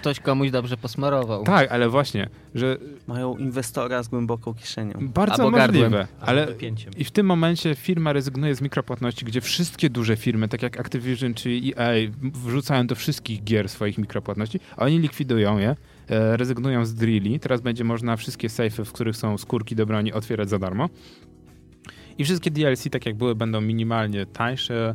Ktoś komuś dobrze posmarował. Tak, ale właśnie, że Mają inwestora z głęboką kieszenią. bardzo Albo gardłem. możliwe, ale Pięciem. I w tym momencie firma rezygnuje z mikropłatności, gdzie wszystkie duże firmy, tak jak Activision czy EA, wrzucają do wszystkich gier swoich mikropłatności, a oni likwidują je, e, rezygnują z drilli. Teraz będzie można wszystkie safe'y, w których są skórki do broni, otwierać za darmo. I wszystkie DLC, tak jak były, będą minimalnie tańsze.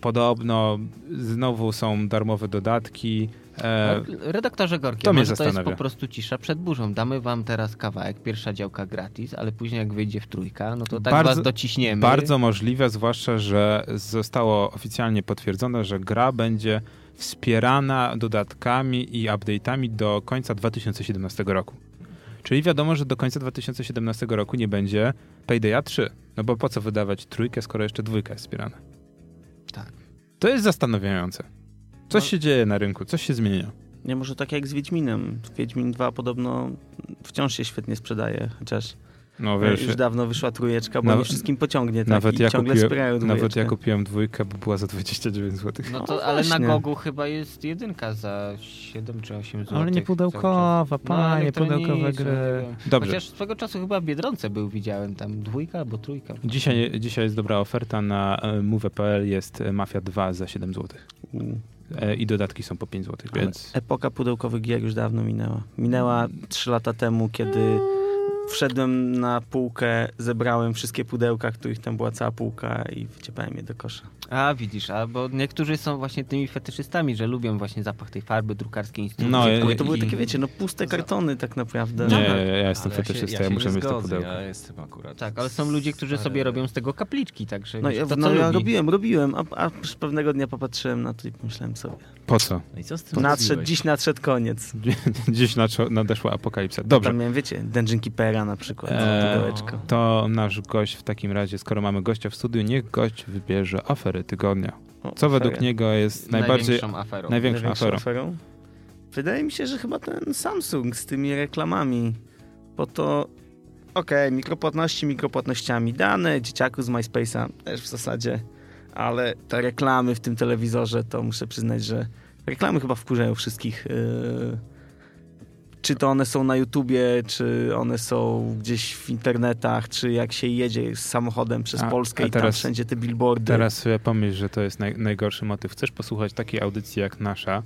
Podobno znowu są darmowe dodatki. E, Redaktorze Gorki, to to mnie to jest po prostu cisza przed burzą. Damy wam teraz kawałek, pierwsza działka gratis, ale później jak wyjdzie w trójka, no to tak Bardzo- was dociśniemy. Bardzo możliwe, zwłaszcza, że zostało oficjalnie potwierdzone, że gra będzie wspierana dodatkami i update'ami do końca 2017 roku. Czyli wiadomo, że do końca 2017 roku nie będzie Paydaya 3. No bo po co wydawać trójkę, skoro jeszcze dwójka jest wspierana? Tak. To jest zastanawiające. Coś No. się dzieje na rynku, coś się zmienia. Nie, może tak jak z Wiedźminem. Wiedźmin 2 podobno wciąż się świetnie sprzedaje, chociaż No e, wiesz, już dawno wyszła trójeczka, bo Nawet- nie wszystkim pociągnie tak nawet, i ja ciągle kupiłem, nawet ja kupiłem dwójkę, bo była za 29 zł. No No to, ale na. Gogu chyba jest jedynka za 7 czy 8 zł. Ale nie pudełkowa, panie, pudełkowe gry. Dobrze. Chociaż swego czasu chyba w Biedronce był, widziałem tam dwójka albo trójka. Dzisiaj, dzisiaj jest dobra oferta na e, move.pl, jest e, Mafia 2 za 7 zł. U. E, I dodatki są po 5 zł, więc... Epoka pudełkowych gier już dawno minęła. Minęła 3 lata temu, kiedy wszedłem na półkę, zebrałem wszystkie pudełka, których tam była cała półka i wyciepałem je do kosza. A widzisz, a bo niektórzy są właśnie tymi fetyszystami, że lubią właśnie zapach tej farby, drukarskiej instrukcji. No, ja- ja- to były i- takie, wiecie, no puste kartony tak naprawdę. Nie, ja, ja jestem Ale fetyszysta, się- ja, się muszę mieć te pudełka. Ja jestem akurat. Tak, ale są ludzie, którzy sobie robią z tego kapliczki, także No, ja, to, no ja lubi. robiłem, robiłem, a, a pewnego dnia popatrzyłem na to i pomyślałem sobie. Po co? No i co z tym Nadszedł, dziś nadszedł koniec. Dziś nadszło- nadeszła apokalipsa. Dobrze. Tam miałem, wiecie, Dungeon Keepera na przykład, Eee. To nasz gość w takim razie, skoro mamy gościa w studiu, niech gość wybierze afery tygodnia. O, Co według aferę. niego jest najbardziej... Największą aferą. największą Największą aferą? aferą? Wydaje mi się, że chyba ten Samsung z tymi reklamami, bo to okej, mikropłatności mikropłatnościami, dane dzieciaku z MySpace'a też w zasadzie, ale te reklamy w tym telewizorze, to muszę przyznać, że reklamy chyba wkurzają wszystkich. Yy, czy to one są na YouTubie, czy one są gdzieś w internetach, czy jak się jedzie z samochodem przez A- Polskę a i tam wszędzie te billboardy. Teraz sobie pomyśl, że to jest naj, najgorszy motyw. Chcesz posłuchać takiej audycji jak nasza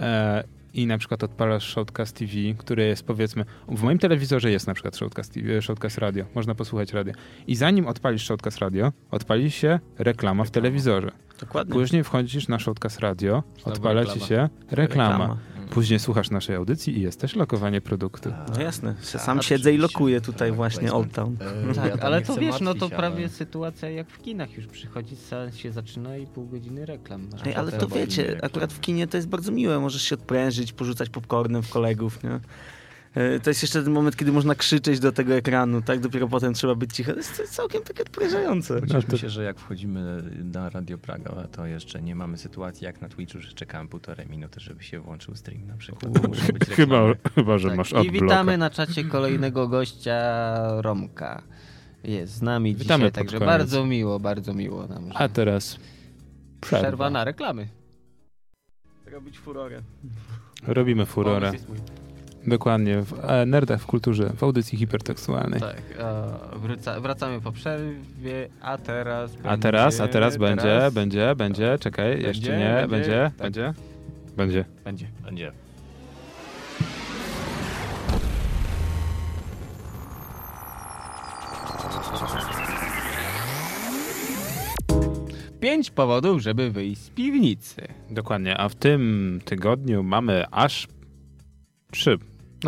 e, i na przykład odpalasz Shotcast TV, który jest powiedzmy... W moim telewizorze jest na przykład Shotcast, TV, Shotcast Radio. Można posłuchać radio. I zanim odpalisz Shotcast Radio, odpali się reklama w telewizorze. Dokładnie. Później wchodzisz na Shotcast Radio, Znowu odpala ci się reklama. Reklama. Później słuchasz naszej audycji i jest też lokowanie produktu. No jasne, Tak, sam siedzę i lokuję tutaj Tak, właśnie placement. Old Town. E, Tak, ale to wiesz, no to prawie ale- sytuacja jak w kinach już przychodzi, seans się zaczyna i pół godziny reklam. Ej, ale to wiecie, reklam. akurat w kinie to jest bardzo miłe, możesz się odprężyć, porzucać popcornem w kolegów, nie? E, To jest jeszcze ten moment, kiedy można krzyczeć do tego ekranu, tak? Dopiero potem trzeba być cicho. To jest to jest całkiem takie odprężające. No Cieszmy to- się, że jak wchodzimy na Radio Praga, to jeszcze nie mamy sytuacji jak na Twitchu, że czekałem półtorej minuty, żeby się włączył stream na przykład. Chyba, chyba że Tak, masz I adblocka. witamy na czacie kolejnego gościa, Romka. Jest z nami Witamy dzisiaj, także koniec. bardzo miło, bardzo miło nam. że- A teraz przerwa. Przerwa na reklamy. Robić furorę. Robimy furorę. Dokładnie, w e, Nerdach w kulturze, w audycji hipertekstualnej. Tak, e, wraca, wracamy po przerwie, a teraz A teraz, a będzie- teraz będzie, teraz będzie, będzie, czekaj, Będzie, jeszcze nie, będzie, będzie, tak. będzie, będzie. Będzie. Będzie. Pięć powodów, żeby wyjść z piwnicy. Dokładnie, a w tym tygodniu mamy aż trzy,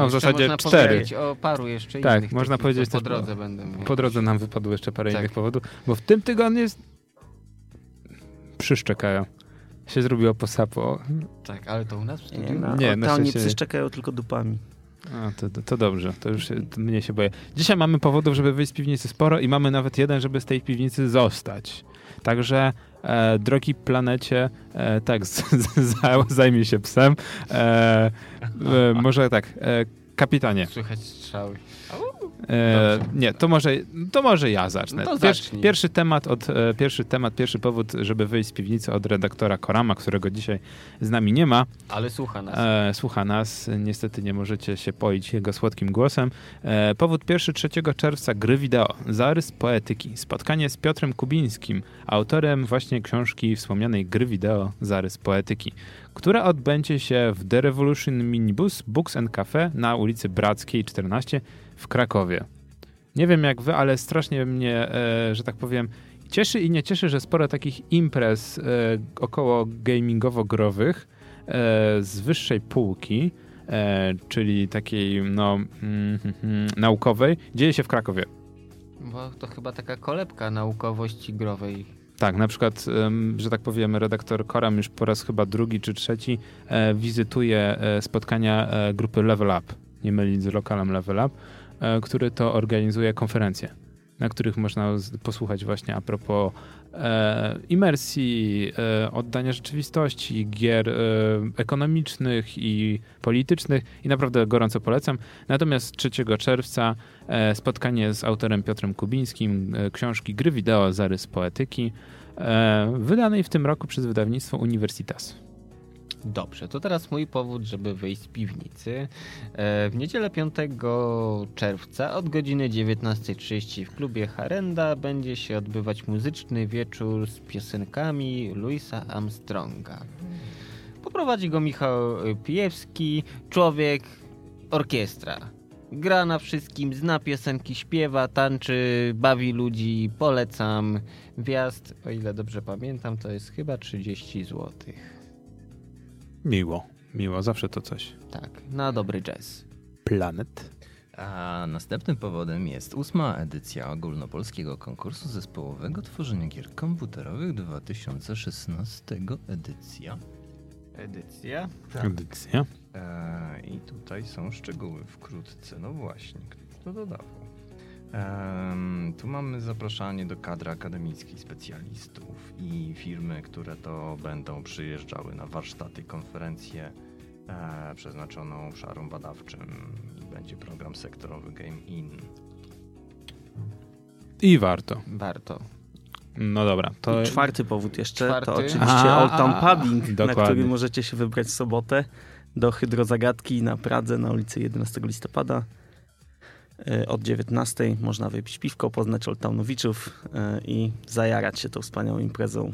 no w zasadzie można cztery. powiedzieć o paru jeszcze Tak, innych. można takich, powiedzieć po też po- drodze będę miał. Po drodze nam wypadło jeszcze parę Tak. innych powodów, bo w tym tygodniu jest... Przyszczekają. Się zrobiło po sapo. Tak, ale to u nas w Nie, no, Nie, oni szczęście nie. przyszczekają tylko dupami. A, to, to, to dobrze, to już się, to mnie się boję. Dzisiaj mamy powodów, żeby wyjść z piwnicy sporo i mamy nawet jeden, żeby z tej piwnicy zostać. Także, e, drogi planecie, e, tak, z, z, za- zajmij się psem. E, e, może tak, e, kapitanie. Słychać strzały. E, nie, to może, to może ja zacznę. No Pierwszy, zacznij. pierwszy temat, od, e, pierwszy temat, pierwszy powód, żeby wyjść z piwnicy od redaktora Korama, którego dzisiaj z nami nie ma. Ale słucha nas. E, słucha nas, niestety nie możecie się poić jego słodkim głosem. E, powód pierwszy 3 czerwca gry wideo, zarys poetyki, spotkanie z Piotrem Kubińskim, autorem właśnie książki wspomnianej gry wideo, zarys poetyki, która odbędzie się w The Revolution Minibus Books and Cafe na ulicy Brackiej 14 w Krakowie. Nie wiem jak wy, ale strasznie mnie, e, że tak powiem, cieszy i nie cieszy, że sporo takich imprez e, około gamingowo-growych e, z wyższej półki, e, czyli takiej no, mm, mm, naukowej, dzieje się w Krakowie. Bo to chyba taka kolebka naukowości growej. Tak, na przykład, że tak powiem, redaktor Koram już po raz chyba drugi czy trzeci e, wizytuje e, spotkania grupy Level Up, nie mylić z lokalem Level Up, który to organizuje konferencje, na których można posłuchać właśnie a propos e, imersji, e, oddania rzeczywistości, gier e, ekonomicznych i politycznych i naprawdę gorąco polecam. Natomiast 3 czerwca e, spotkanie z autorem Piotrem Kubińskim e, książki Gry Wideo Zarys Poetyki, e, wydanej w tym roku przez wydawnictwo Universitas. Dobrze, to teraz mój powód, żeby wyjść z piwnicy. E, W niedzielę 5 czerwca od godziny 19.30 w klubie Harenda będzie się odbywać muzyczny wieczór z piosenkami Louisa Armstronga. Poprowadzi go Michał Pijewski, człowiek orkiestra. Gra na wszystkim, zna piosenki, śpiewa, tańczy, bawi ludzi, polecam. Wjazd, o ile dobrze pamiętam, to jest chyba 30 złotych. Miło, miło, zawsze to coś. Tak, na dobry jazz. Planet. A następnym powodem jest ósma edycja ogólnopolskiego konkursu zespołowego tworzenia gier komputerowych 2016 edycja. Edycja. Edycja. E, I tutaj są szczegóły wkrótce. No właśnie, kto to dodawał? Em, tu mamy zapraszanie do kadry akademickich specjalistów i firmy, które to będą przyjeżdżały na warsztaty, konferencje e, przeznaczoną obszarom badawczym i będzie program sektorowy Game In. I warto. Warto. No dobra, to I czwarty powód jeszcze, Czwarty. to oczywiście A, Old Town a, Pubbing, na który możecie się wybrać w sobotę do Hydrozagadki na Pradze na ulicy 11 listopada. E, Od 19 można wypić piwko, poznać Old Townowiczów e, i zajarać się tą wspaniałą imprezą.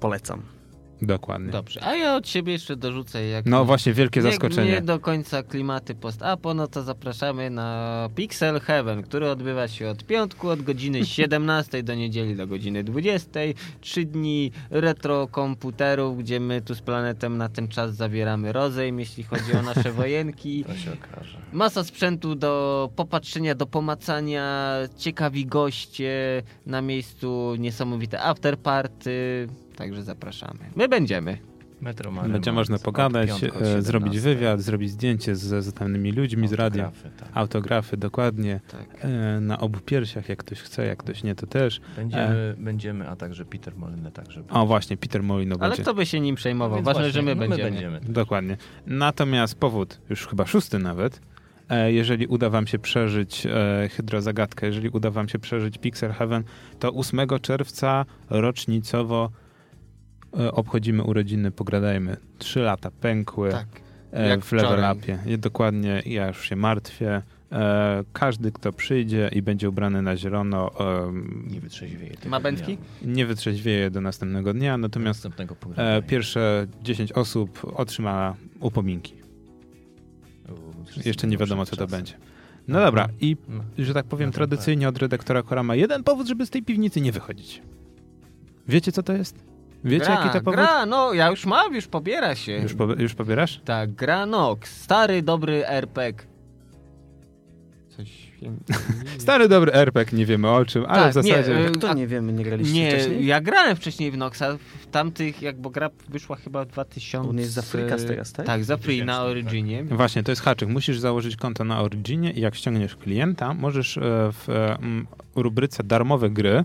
Polecam. Dokładnie. Dobrze. A ja od siebie jeszcze dorzucę jak. No właśnie, wielkie nie, zaskoczenie. Nie do końca klimaty post-apo, no to zapraszamy na Pixel Heaven, który odbywa się od piątku od godziny 17 do niedzieli do godziny 20. Trzy dni retro komputerów, gdzie my tu z Planetem na ten czas zawieramy rozejm, jeśli chodzi o nasze wojenki. To się okaże. Masa sprzętu do popatrzenia, do pomacania, ciekawi goście, na miejscu niesamowite afterparty, także zapraszamy. My będziemy. Metro Będzie można pogadać, piątku e, zrobić 17. wywiad, zrobić zdjęcie z znanymi ludźmi z radia. Autografy, tak. Autografy, dokładnie. Tak. E, Na obu piersiach, jak ktoś chce, jak ktoś nie, to też. Będziemy, będziemy, a także Peter Molyneux także. O właśnie, Peter Molino Ale będzie. kto by się nim przejmował? Więc Ważne, właśnie, że my no będziemy. Dokładnie. Natomiast powód, już chyba szósty nawet, e, jeżeli uda wam się przeżyć e, Hydrozagadkę, jeżeli uda wam się przeżyć Pixel Heaven, to 8 czerwca rocznicowo e, obchodzimy urodziny, pogradajmy. Trzy lata pękły. Tak. e, Jak w level upie. I Dokładnie, ja już się martwię. E, każdy, kto przyjdzie i będzie ubrany na zielono, em, Nie wytrzeźwieje. Ma bętki? dnia. nie wytrzeźwieje do następnego dnia, natomiast Następnego e, pierwsze 10 osób otrzyma upominki. U, Jeszcze nie wiadomo, co to czasem. będzie. No dobra, i No. że tak powiem, No tradycyjnie od redaktora Korama jeden powód, żeby z tej piwnicy nie wychodzić. Wiecie, co to jest? Wiecie, gra, jaki to powód? Gra, no ja już mam, już pobiera się. Już, po, już pobierasz? Tak, gra Nox. Stary, dobry RPG. Coś więcej. Stary, dobry RPG, nie wiemy o czym, ale Tak, w nie, zasadzie... y, To a- nie wiemy, nie graliście Nie, wcześniej? ja grałem wcześniej w Noxa, w tamtych, jak bo gra wyszła chyba w 2000... On jest za Freecast teraz, tak? Tak, za free na 2000, Originie. Właśnie, to jest haczyk. Musisz założyć konto na Originie i jak ściągniesz klienta, możesz e, w e, rubryce darmowe gry e,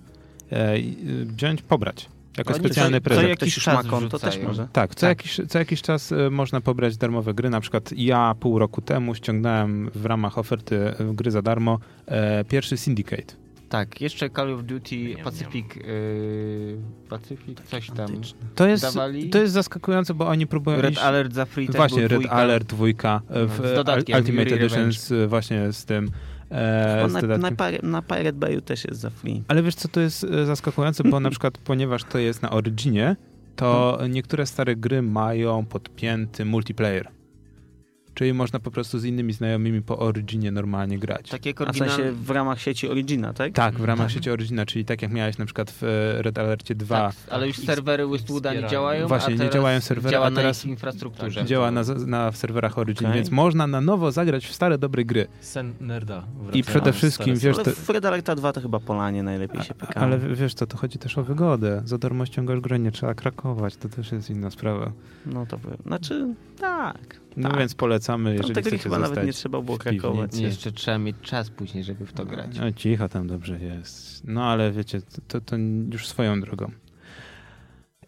e, wziąć, pobrać. Jako nie, specjalny co- co prezent. Ktoś jakiś już czas ma konto, też może. Tak, co, Tak. Jakiś, co jakiś czas e, można pobrać darmowe gry. Na przykład ja pół roku temu ściągnąłem w ramach oferty e, gry za darmo e, pierwszy Syndicate. Tak, jeszcze Call of Duty Pacific, yy, Pacific coś tam To jest, dawali. to jest zaskakujące, bo oni próbują Red iść... Alert za free Właśnie, Red dwójka. Alert dwójka e, w No, z dodatkiem, Ultimate Edition z, właśnie z tym e, na, na. Pir- na Pirate Bayu też jest za free. Ale wiesz co, to jest e, zaskakujące, bo na przykład ponieważ to jest na Originie, to niektóre stare gry mają podpięty multiplayer. Czyli można po prostu z innymi znajomymi po Originie normalnie grać. Tak jak A w sensie w ramach sieci Origina, tak? Tak, w ramach Tak. sieci Origina, czyli tak jak miałeś na przykład w e, Red Alercie 2, Tak, ale już serwery i Westwooda nie działają, Właśnie, a nie działają serwery, działa a teraz- na ich infrastrukturze. Tak, działa na, na serwerach Origin, Okej. więc można na nowo zagrać w stare, dobre gry. Sen nerda. I przede wszystkim, wiesz, Ale w Red Alerta 2 to chyba Polanie najlepiej się pyka. ale wiesz co, to chodzi też o wygodę. Za darmo ściągasz grę, nie trzeba krakować, to też jest inna sprawa. No to powiem. Znaczy, tak. No tak. więc polecamy, jeżeli tego chcecie chyba nawet nie trzeba było krakować. Nie, jeszcze trzeba mieć czas później, żeby w to grać. No cicho tam dobrze jest. No ale wiecie, to, to, to już swoją drogą.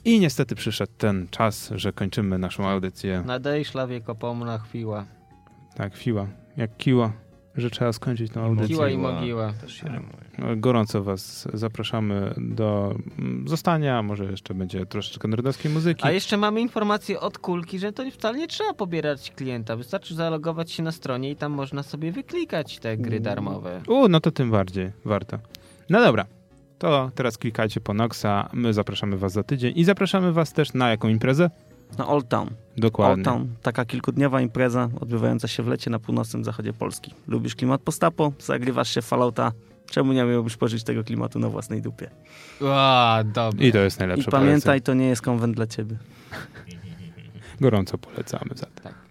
I niestety przyszedł ten czas, że kończymy naszą audycję. Nadejszła wiekopomna chwila. Tak, chwila. Jak kiła, że trzeba skończyć tą audycję. I mogiła. Też się rymuje. No, Gorąco was zapraszamy do mm, zostania, może jeszcze będzie troszeczkę nerdowskiej muzyki. A jeszcze mamy informację od Kulki, że to wcale nie trzeba pobierać klienta. Wystarczy zalogować się na stronie i tam można sobie wyklikać te gry darmowe. U, no to tym bardziej warto. No dobra, to teraz klikajcie po Noxa, my zapraszamy was za tydzień i zapraszamy was też na jaką imprezę? Na Old Town. Dokładnie. Old Town. Taka kilkudniowa impreza odbywająca się w lecie na północnym zachodzie Polski. Lubisz klimat postapo? Zagrywasz się w Fallouta? Czemu nie miałbyś pożyć tego klimatu na własnej dupie? Ła, dobra. I to jest I najlepsze pamiętaj, to nie jest konwent dla ciebie. Gorąco polecamy zatem. Tak.